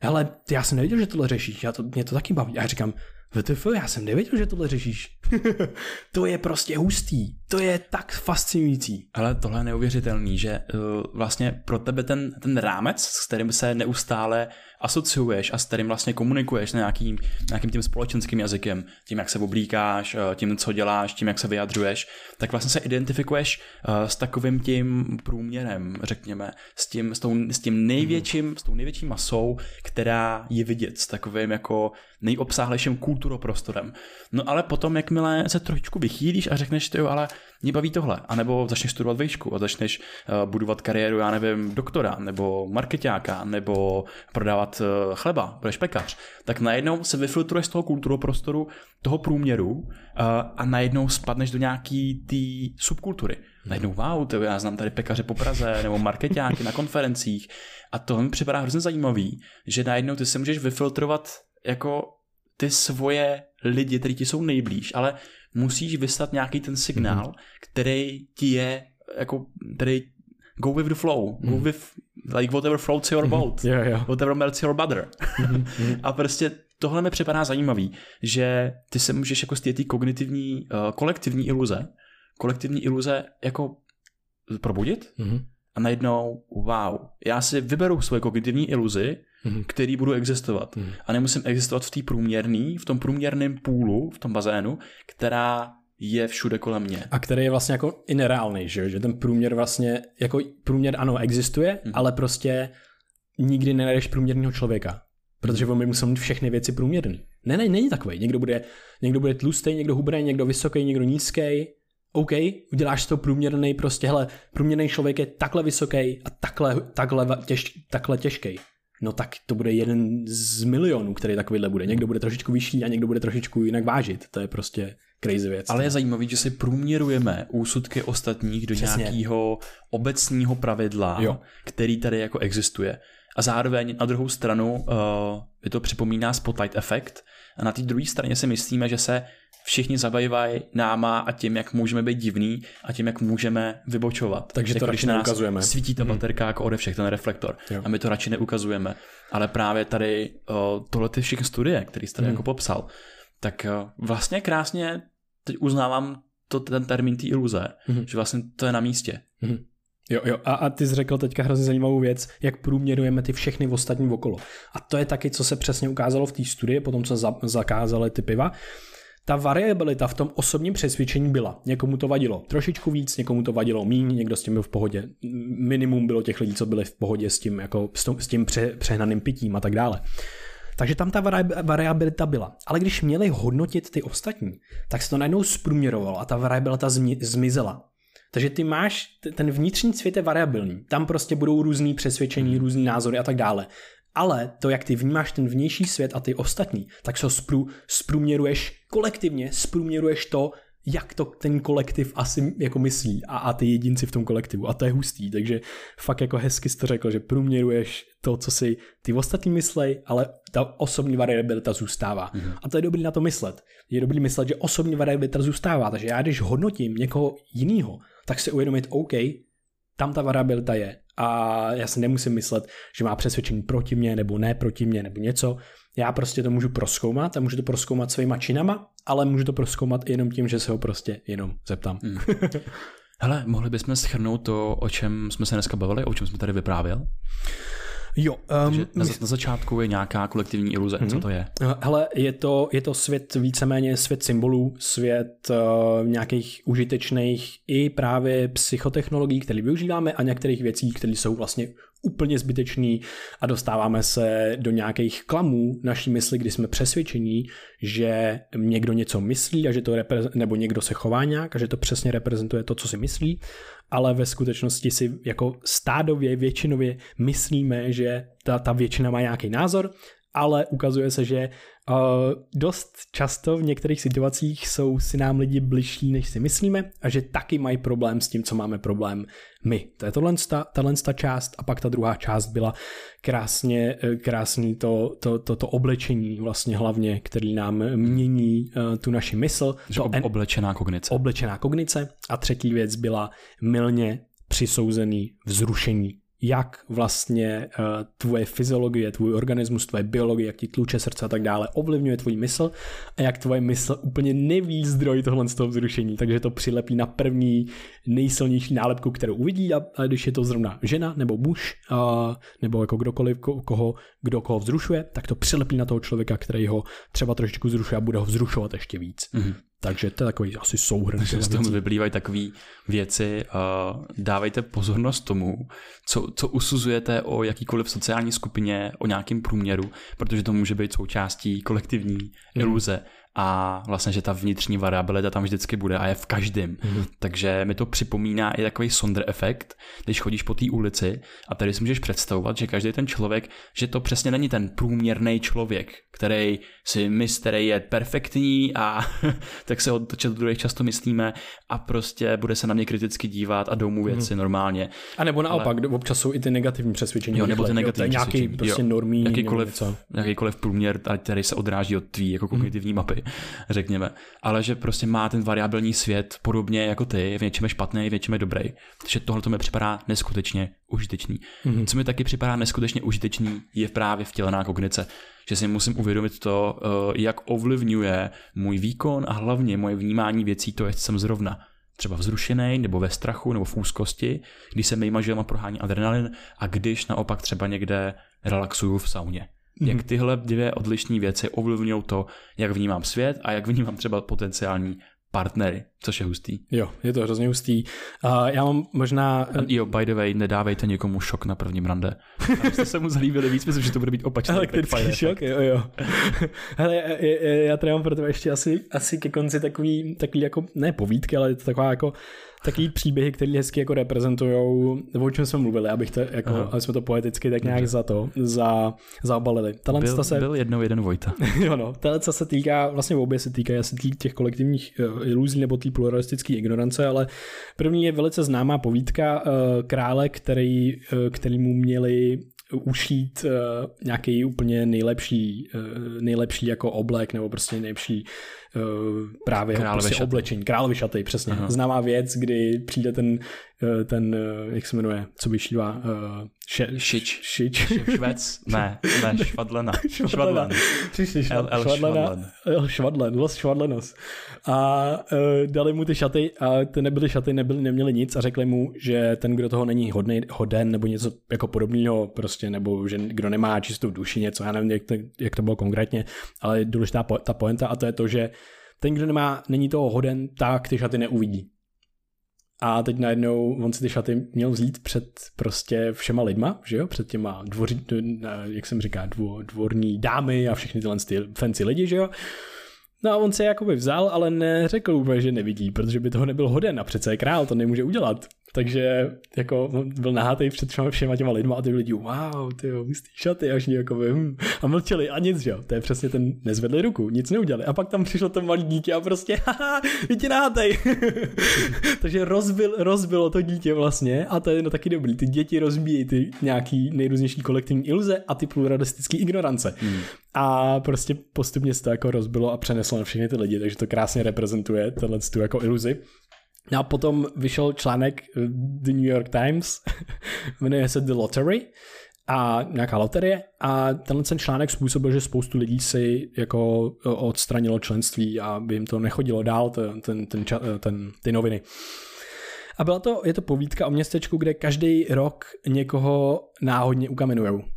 hele, já jsem nevěděl, že tohle řešíš, já to, mě to taky baví. A já říkám, VTF, já jsem nevěděl, že tohle řešíš. to je prostě hustý. To je tak fascinující. Ale tohle je neuvěřitelný, že uh, vlastně pro tebe ten, ten rámec, s kterým se neustále asociuješ a s kterým vlastně komunikuješ nějakým, nějakým tím společenským jazykem, tím, jak se oblíkáš, uh, tím, co děláš, tím, jak se vyjadřuješ, tak vlastně se identifikuješ uh, s takovým tím průměrem, řekněme, s tím, s tou, s tím největším, mm. s tou největší masou, která je vidět, s takovým jako nejobsáhlejším kulturoprostorem. No ale potom, jakmile se trošičku vychýlíš a řekneš, jo, ale mě baví tohle, anebo začneš studovat výšku a začneš uh, budovat kariéru, já nevím, doktora, nebo marketáka, nebo prodávat uh, chleba, budeš pekař, tak najednou se vyfiltruješ z toho kulturoprostoru, toho průměru uh, a najednou spadneš do nějaký té subkultury. Najednou, wow, to já znám tady pekaře po Praze, nebo marketáky na konferencích. A to mi připadá hrozně zajímavý, že najednou ty se můžeš vyfiltrovat jako ty svoje lidi, kteří ti jsou nejblíž, ale musíš vyslat nějaký ten signál, mm-hmm. který ti je, jako, který go with the flow, mm-hmm. go mhm. with like whatever floats your mhm. boat, yeah, yeah. whatever melts your butter. Mm-hmm. a prostě tohle mi připadá zajímavý, že ty se můžeš jako z té kognitivní, uh, kolektivní iluze, kolektivní iluze jako probudit mm-hmm. A najednou, wow, já si vyberu svoje kognitivní iluzi, mm-hmm. který budu existovat. Mm-hmm. A nemusím existovat v té průměrný, v tom průměrném půlu, v tom bazénu, která je všude kolem mě. A který je vlastně jako i nereálný, že, že ten průměr vlastně, jako průměr ano, existuje, mm-hmm. ale prostě nikdy nenajdeš průměrného člověka. Protože on by musel mít všechny věci průměrný. Ne, ne, není takový. Někdo bude, někdo bude tlustý, někdo hubrý, někdo vysoký, někdo nízký. OK, uděláš to průměrný, prostě, hele, průměrný člověk je takhle vysoký a takhle, takhle, těž, takhle těžký no tak to bude jeden z milionů, který takovýhle bude. Někdo bude trošičku vyšší a někdo bude trošičku jinak vážit. To je prostě crazy věc. Ale je zajímavý, že si průměrujeme úsudky ostatních do Přesně. nějakého obecního pravidla, jo. který tady jako existuje. A zároveň na druhou stranu uh, to připomíná spotlight efekt. A na té druhé straně si myslíme, že se všichni zabývají náma a tím, jak můžeme být divný a tím, jak můžeme vybočovat. Takže to jako, radši neukazujeme. Svítí ta baterka jako ode všech, ten reflektor. Jo. A my to radši neukazujeme. Ale právě tady o, tohle ty všechny studie, které jste tady jako popsal, tak o, vlastně krásně teď uznávám to, ten termín té iluze, že vlastně to je na místě. Jo, jo. A, a ty jsi řekl teďka hrozně zajímavou věc, jak průměrujeme ty všechny ostatní okolo. A to je taky, co se přesně ukázalo v té studii, potom co za, zakázali ty piva. Ta variabilita v tom osobním přesvědčení byla. Někomu to vadilo trošičku víc, někomu to vadilo míň, někdo s tím byl v pohodě. Minimum bylo těch lidí, co byli v pohodě s tím, jako s, tím pře, přehnaným pitím a tak dále. Takže tam ta vari- variabilita byla. Ale když měli hodnotit ty ostatní, tak se to najednou zprůměrovalo a ta variabilita zmi- zmizela. Takže ty máš, ten vnitřní svět je variabilní. Tam prostě budou různý přesvědčení, různý názory a tak dále. Ale to, jak ty vnímáš ten vnější svět a ty ostatní, tak se sprů, zprůměruješ kolektivně, zprůměruješ to, jak to ten kolektiv asi jako myslí a, a ty jedinci v tom kolektivu. A to je hustý, takže fakt jako hezky jsi to řekl, že průměruješ to, co si ty ostatní myslej, ale ta osobní variabilita zůstává. Mm-hmm. A to je dobrý na to myslet. Je dobrý myslet, že osobní variabilita zůstává. Takže já, když hodnotím někoho jiného, tak si uvědomit, OK, tam ta variabilita je. A já si nemusím myslet, že má přesvědčení proti mně, nebo ne proti mně, nebo něco. Já prostě to můžu proskoumat a můžu to proskoumat svýma činama, ale můžu to proskoumat jenom tím, že se ho prostě jenom zeptám. Mm. Hele, mohli bychom schrnout to, o čem jsme se dneska bavili, o čem jsme tady vyprávěl? Jo. Um, na, na začátku je nějaká kolektivní iluze. Mm-hmm. Co to je? Hele, je to, je to svět víceméně svět symbolů, svět uh, nějakých užitečných i právě psychotechnologií, které využíváme a některých věcí, které jsou vlastně úplně zbytečný a dostáváme se do nějakých klamů naší mysli, kdy jsme přesvědčení, že někdo něco myslí a že to repre- nebo někdo se chová nějak a že to přesně reprezentuje to, co si myslí, ale ve skutečnosti si jako stádově, většinově myslíme, že ta, ta většina má nějaký názor, ale ukazuje se, že uh, dost často v některých situacích jsou si nám lidi bližší, než si myslíme a že taky mají problém s tím, co máme problém my. To je tohle, tahle část a pak ta druhá část byla krásně, krásný to, to, to, to oblečení vlastně hlavně, který nám mění uh, tu naši mysl. Že to ob, oblečená kognice. Oblečená kognice a třetí věc byla milně přisouzený vzrušení jak vlastně uh, tvoje fyziologie, tvůj organismus, tvoje biologie, jak ti tluče srdce a tak dále ovlivňuje tvůj mysl a jak tvoje mysl úplně neví zdroj tohle z toho vzrušení, takže to přilepí na první nejsilnější nálepku, kterou uvidí a, když je to zrovna žena nebo muž nebo jako kdokoliv, ko, koho, kdo koho vzrušuje, tak to přilepí na toho člověka, který ho třeba trošičku vzrušuje a bude ho vzrušovat ještě víc. Mm-hmm. Takže to je takový asi souhrn. Takže z toho vyplývají takové věci. Uh, dávejte pozornost tomu, co, co usuzujete o jakýkoliv sociální skupině, o nějakém průměru, protože to může být součástí kolektivní mm. iluze a vlastně, že ta vnitřní variabilita tam vždycky bude a je v každém. Mm. Takže mi to připomíná i takový sonder efekt, když chodíš po té ulici a tady si můžeš představovat, že každý ten člověk, že to přesně není ten průměrný člověk, který si myslí, který je perfektní a tak se od druhých často myslíme a prostě bude se na mě kriticky dívat a domů věci mm. normálně. A nebo naopak, Ale... občas jsou i ty negativní přesvědčení. Jo, nebo ty negativní jo, nějaký prostě normální. Jakýkoliv, jakýkoliv průměr, který se odráží od tvý jako kognitivní mm. mapy řekněme. Ale že prostě má ten variabilní svět podobně jako ty, v něčem je špatný, v něčem je dobrý. Takže tohle to mi připadá neskutečně užitečný. Mm-hmm. Co mi taky připadá neskutečně užitečný, je právě vtělená kognice. Že si musím uvědomit to, eh, jak ovlivňuje můj výkon a hlavně moje vnímání věcí, to je jsem zrovna třeba vzrušený, nebo ve strachu, nebo v úzkosti, když se mýma žilama prohání adrenalin a když naopak třeba někde relaxuju v sauně. Mm. Jak tyhle dvě odlišné věci ovlivňují to, jak vnímám svět a jak vnímám třeba potenciální partnery, což je hustý. Jo, je to hrozně hustý. Uh, já mám možná... Jo, by the way, nedávejte někomu šok na prvním rande. Abyste se mu zalíbili víc, myslím, že to bude být opačný. Elektrický šok, jo, jo. Hele, já tady mám pro tebe ještě asi, asi ke konci takový, takový jako, ne povídky, ale je to taková jako takový příběhy, které hezky jako reprezentují, o čem jsme mluvili, abych to, jako, aby jsme to poeticky tak nějak za to, za, zaobalili. Talent byl, se, byl jednou jeden Vojta. jo no, talent se týká, vlastně obě se týkají asi těch kolektivních uh, iluzí nebo té pluralistické ignorance, ale první je velice známá povídka uh, krále, který, uh, který mu měli ušít uh, nějaký úplně nejlepší, uh, nejlepší jako oblek nebo prostě nejlepší právě Královy prostě šaty. oblečení, královy šaty, přesně. Aha. Známá věc, kdy přijde ten, eh, ten eh, jak se jmenuje, co vyšívá, še, Šič. šič. Švec? Ne, ne, švadlena. Švadlena. Přišli El- švad, El švadlena, Švadlen. El Švadlen, Los Švadlenos. A uh, dali mu ty šaty a ty nebyly šaty, nebyly, neměli nic a řekli mu, že ten, kdo toho není hodnej, hoden nebo něco jako podobného prostě, nebo že kdo nemá čistou duši něco, já nevím, jak to, jak to bylo konkrétně, ale důležitá po, ta poenta a to je to, že ten, kdo nemá, není toho hoden, tak ty šaty neuvidí. A teď najednou on si ty šaty měl vzít před prostě všema lidma, že jo, před těma dvoří, jak jsem říká, dvo, dvorní dámy a všechny tyhle ty fancy lidi, že jo. No a on se jakoby vzal, ale neřekl úplně, že nevidí, protože by toho nebyl hoden a přece je král, to nemůže udělat. Takže jako on byl nahátej před všema, všema těma lidma a ty lidi, wow, ty jo, hustý šaty, až jakoby, hm. a mlčeli a nic, že jo, to je přesně ten, nezvedli ruku, nic neudělali. A pak tam přišlo to malé dítě a prostě, haha, vidíte nahátej. Takže rozbil, rozbilo to dítě vlastně a to je no taky dobrý, ty děti rozbíjí ty nějaký nejrůznější kolektivní iluze a ty pluralistické ignorance. Hmm. A prostě postupně se to jako rozbilo a přeneslo na všechny ty lidi, takže to krásně reprezentuje tenhle tu jako iluzi. No a potom vyšel článek eh, The New York Times, jmenuje se The Lottery a nějaká loterie a tenhle ten článek způsobil, že spoustu lidí si jako eh, odstranilo členství a by jim to nechodilo dál, ten, ten, ten, ča- ten, ty noviny. A byla to, je to povídka o městečku, kde každý rok někoho náhodně ukamenujou.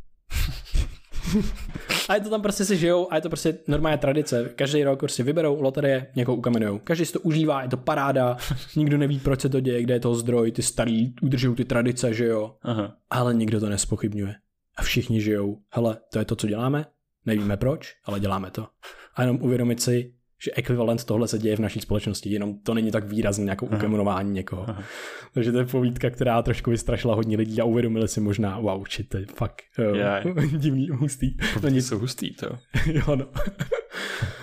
A je to tam prostě si žijou a je to prostě normální tradice. Každý rok prostě vyberou loterie, někoho ukamenujou. Každý si to užívá, je to paráda, nikdo neví, proč se to děje, kde je to zdroj, ty starý udržují ty tradice, že jo. Aha. Ale nikdo to nespochybňuje. A všichni žijou. Hele, to je to, co děláme, nevíme proč, ale děláme to. A jenom uvědomit si, že ekvivalent tohle se děje v naší společnosti, jenom to není tak výrazné jako ukamenování někoho. Aha. Takže to je povídka, která trošku vystrašila hodně lidí a uvědomili si možná, wow, shit, to je fakt uh, Je. divný, hustý. Povídky nic, jsou hustý, to. jo, no.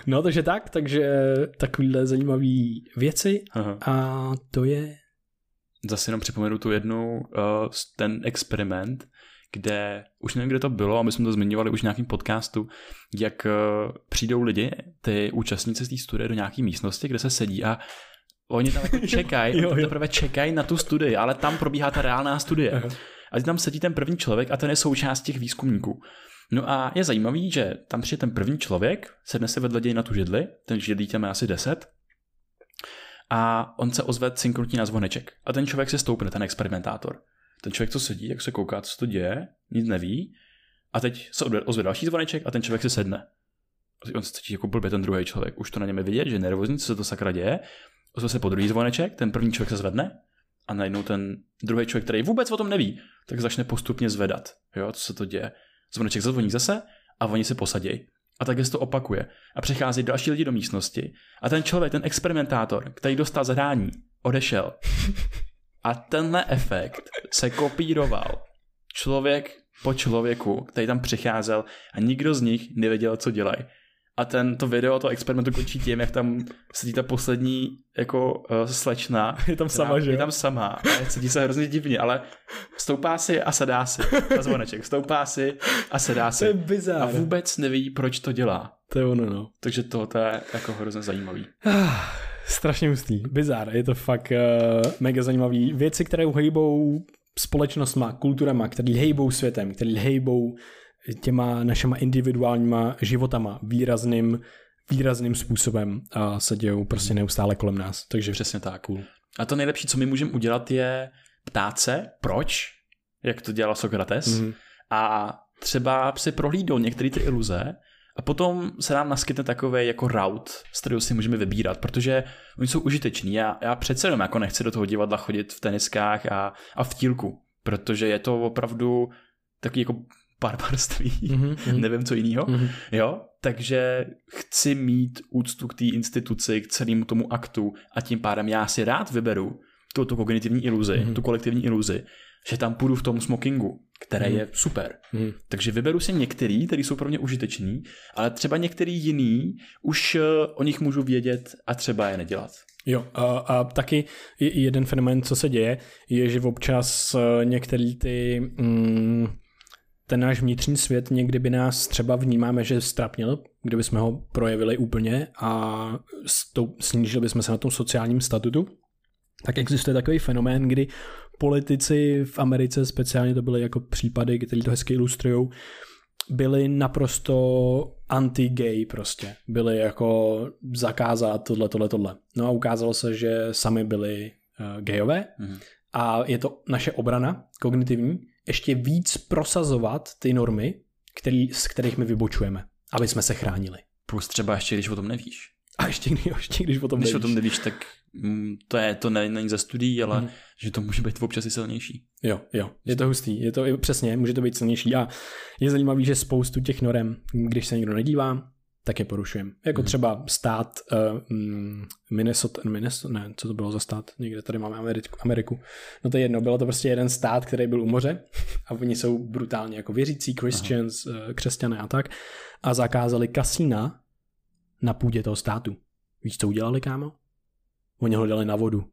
no, takže tak, takže takovýhle zajímavý věci Aha. a to je Zase jenom připomenu tu jednu, uh, ten experiment, kde, už nevím, kde to bylo, a my jsme to zmiňovali už v nějakém podcastu, jak uh, přijdou lidi, ty účastníci z té studie do nějaké místnosti, kde se sedí a oni tam jako čekají, teprve čekají na tu studii, ale tam probíhá ta reálná studie. Aha. A tam sedí ten první člověk a ten je součást těch výzkumníků. No a je zajímavý, že tam přijde ten první člověk, sedne se vedle na tu židli, ten židlí tam je asi 10, a on se ozve synkrotní na zvoneček. A ten člověk se stoupne, ten experimentátor. Ten člověk, co sedí, jak se kouká, co to děje, nic neví. A teď se ozve další zvoneček a ten člověk se sedne. On se cítí jako blbě ten druhý člověk. Už to na něm je vidět, že je nervózní, co se to sakra děje. Ozve se po druhý zvoneček, ten první člověk se zvedne a najednou ten druhý člověk, který vůbec o tom neví, tak začne postupně zvedat. Jo, co se to děje. Zvoneček zazvoní zase a oni se posadí. A tak se to opakuje. A přichází další lidi do místnosti. A ten člověk, ten experimentátor, který dostal zadání, odešel. A tenhle efekt se kopíroval člověk po člověku, který tam přicházel a nikdo z nich nevěděl, co dělají. A ten, to video, to experimentu končí tím, jak tam sedí ta poslední jako uh, slečna. Je tam sama, že? Je tam sama a sedí se hrozně divně, ale stoupá si a sedá si. Na zvoneček. Stoupá si a sedá To je si. bizár. A vůbec neví, proč to dělá. To je ono, no. Takže to, to je jako hrozně zajímavý. Strašně hustý. Bizár. Je to fakt uh, mega zajímavý. Věci, které hejbou společnostma, kulturama, které hejbou světem, které hejbou těma našima individuálníma životama výrazným, výrazným způsobem a se dějou prostě neustále kolem nás. Takže Přesně tak. Cool. A to nejlepší, co my můžeme udělat, je ptát se, proč, jak to dělal Sokrates, Mhm. mm-hmm. a třeba si prohlídnout některé ty iluze a potom se nám naskytne takový jako route, z kterého si můžeme vybírat, protože oni jsou užiteční. Já, já přece jenom jako nechci do toho divadla chodit v teniskách a, a v tílku, protože je to opravdu takový jako barbarství, Mhm, mhm. nevím co jiného. Mhm. Jo, takže chci mít úctu k té instituci, k celému tomu aktu a tím pádem já si rád vyberu tu, tu kognitivní iluzi, Mhm. mm-hmm. tu kolektivní iluzi, že tam půjdu v tom smokingu, který Mhm. mm-hmm. je super. Mhm. Takže vyberu si některý, který jsou pro mě užiteční, ale třeba některý jiný už uh, o nich můžu vědět a třeba je nedělat. Jo, a, a taky je- jeden fenomén, co se děje, je, že občas eh, některý ty mm, ten náš vnitřní svět někdy by nás třeba vnímáme, že strapnil, kdyby jsme ho projevili úplně a snížili bychom se na tom sociálním statutu, tak existuje takový fenomén, kdy politici v Americe, speciálně to byly jako případy, které to hezky ilustrují, byli naprosto anti-gay prostě. Byli jako zakázat tohle, tohle, tohle. No a ukázalo se, že sami byli uh, gayové mm. a je to naše obrana kognitivní, ještě víc prosazovat ty normy, který, z kterých my vybočujeme, aby jsme se chránili. Plus třeba ještě, když o tom nevíš. A ještě, ještě když o tom když nevíš. o tom nevíš, tak to, je, to ne, není ze studií, ale mm. že to může být občas i silnější. Jo, jo, je to hustý, je to přesně, může to být silnější a je zajímavý, že spoustu těch norem, když se někdo nedívá, tak je porušujeme. Jako mm. třeba stát uh, Minnesota, Minnesota, ne, co to bylo za stát, někde tady máme Ameriku, Ameriku. No to je jedno, bylo to prostě jeden stát, který byl u moře a oni jsou brutálně jako věřící, Christians, uh, křesťané a tak a zakázali kasína na půdě toho státu. Víš, co udělali, kámo? Oni ho dali na vodu.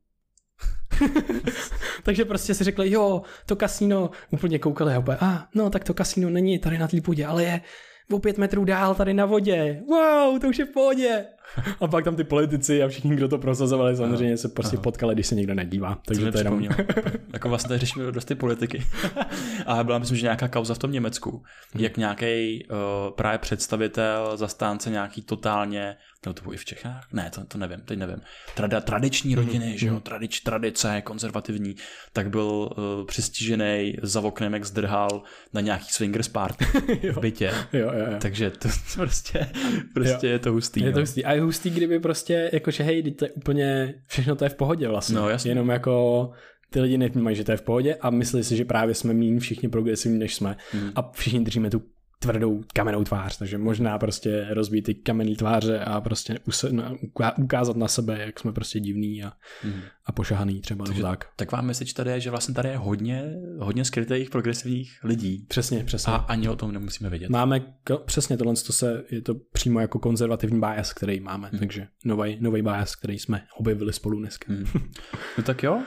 Takže prostě si řekli, jo, to kasíno, úplně koukali a ah, no tak to kasíno není tady na té půdě, ale je o pět metrů dál tady na vodě. Wow, to už je v pohodě. A pak tam ty politici a všichni, kdo to prosazovali, samozřejmě se prostě aha. potkali, když se někdo nedívá. Takže to je jenom... jako vlastně řešíme dost ty politiky. a byla myslím, že nějaká kauza v tom Německu, hmm. jak nějaký uh, právě představitel, zastánce nějaký totálně nebo to bylo i v Čechách? Ne, to, to nevím, teď nevím. Trada, tradiční mhm, rodiny, mm-hmm. že jo, mhm. tradič, tradice, konzervativní, tak byl uh, přistižený za oknem, jak zdrhal na nějaký swingers party v bytě. jo, jo, jo. Takže to prostě, prostě jo. je to hustý. Je to no. hustý. A je hustý, kdyby prostě, jakože hej, to je úplně, všechno to je v pohodě vlastně. No, jasně. Jenom jako ty lidi nevnímají, že to je v pohodě a myslí si, že právě jsme méně všichni progresivní, než jsme. Mm. A všichni držíme tu tvrdou kamennou tvář, takže možná prostě rozbít ty kamenné tváře a prostě ukázat na sebe, jak jsme prostě divní a, mm. a pošahaný třeba takže, tak. Tak vám message tady je, že vlastně tady je hodně, hodně skrytých progresivních lidí. Přesně, přesně. A ani o tom nemusíme vědět. Máme, přesně tohle, to se, je to přímo jako konzervativní bias, který máme, mm. takže nový, nový bias, který jsme objevili spolu dneska. Mm. no tak jo,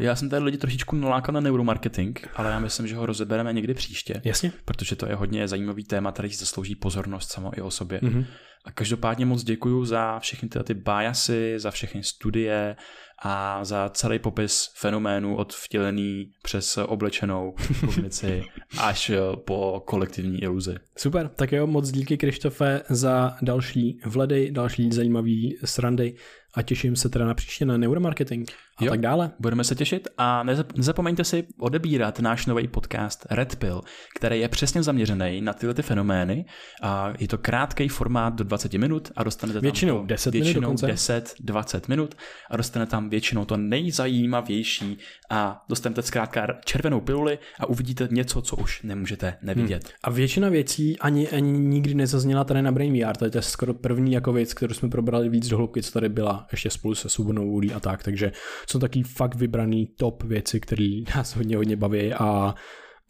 já jsem tady lidi trošičku nalákal na neuromarketing, ale já myslím, že ho rozebereme někdy příště. Jasně. Protože to je hodně zajímavé zajímavý téma, který si zaslouží pozornost samo i o sobě. Mm-hmm. A každopádně moc děkuji za všechny tyhle ty biasy, za všechny studie a za celý popis fenoménu od vtělený přes oblečenou kognici až po kolektivní iluzi. Super, tak jo, moc díky Krištofe za další vledy, další zajímavý srandy a těším se teda na příště na neuromarketing a jo, tak dále. Budeme se těšit a nezapomeňte si odebírat náš nový podcast Red Pill, který je přesně zaměřený na tyhle ty fenomény a je to krátký formát do 20 minut a dostanete tam většinou to, 10 většinou minut 10, 20 minut a dostanete tam většinou to nejzajímavější a dostanete zkrátka červenou piluli a uvidíte něco, co už nemůžete nevidět. Hmm. A většina věcí ani, ani nikdy nezazněla tady na Brain VR, to je skoro první jako věc, kterou jsme probrali víc do hloubky, co tady byla ještě spolu se Subunou a tak, takže jsou taky fakt vybraný top věci, které nás hodně, hodně baví a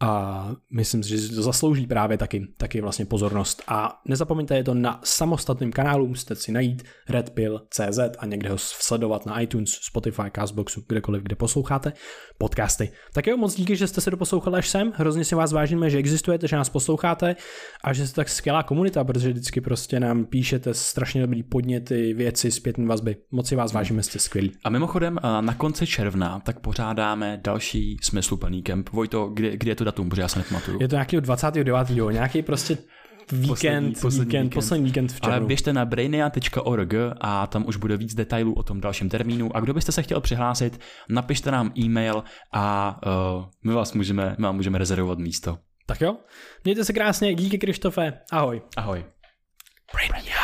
a myslím si, že to zaslouží právě taky, taky vlastně pozornost. A nezapomeňte, je to na samostatném kanálu, musíte si najít redpill.cz a někde ho sledovat na iTunes, Spotify, Castboxu, kdekoliv, kde posloucháte podcasty. Tak jo, moc díky, že jste se doposlouchali až sem, hrozně si vás vážíme, že existujete, že nás posloucháte a že jste tak skvělá komunita, protože vždycky prostě nám píšete strašně dobrý podněty, věci, zpětné vazby. Moc si vás vážíme, jste skvělí. A mimochodem, na konci června tak pořádáme další smysluplný kemp. Vojto, kde, kde je to datum, protože já se nepamatuju. Je to nějaký 29. nějaký prostě víkend, poslední, poslední víkend, víkend, poslední víkend v červnu. Ale běžte na brainia.org a tam už bude víc detailů o tom dalším termínu. A kdo byste se chtěl přihlásit, napište nám e-mail a uh, my vás můžeme, my vám můžeme rezervovat místo. Tak jo, mějte se krásně, díky Krištofe, ahoj. Ahoj. Brainia.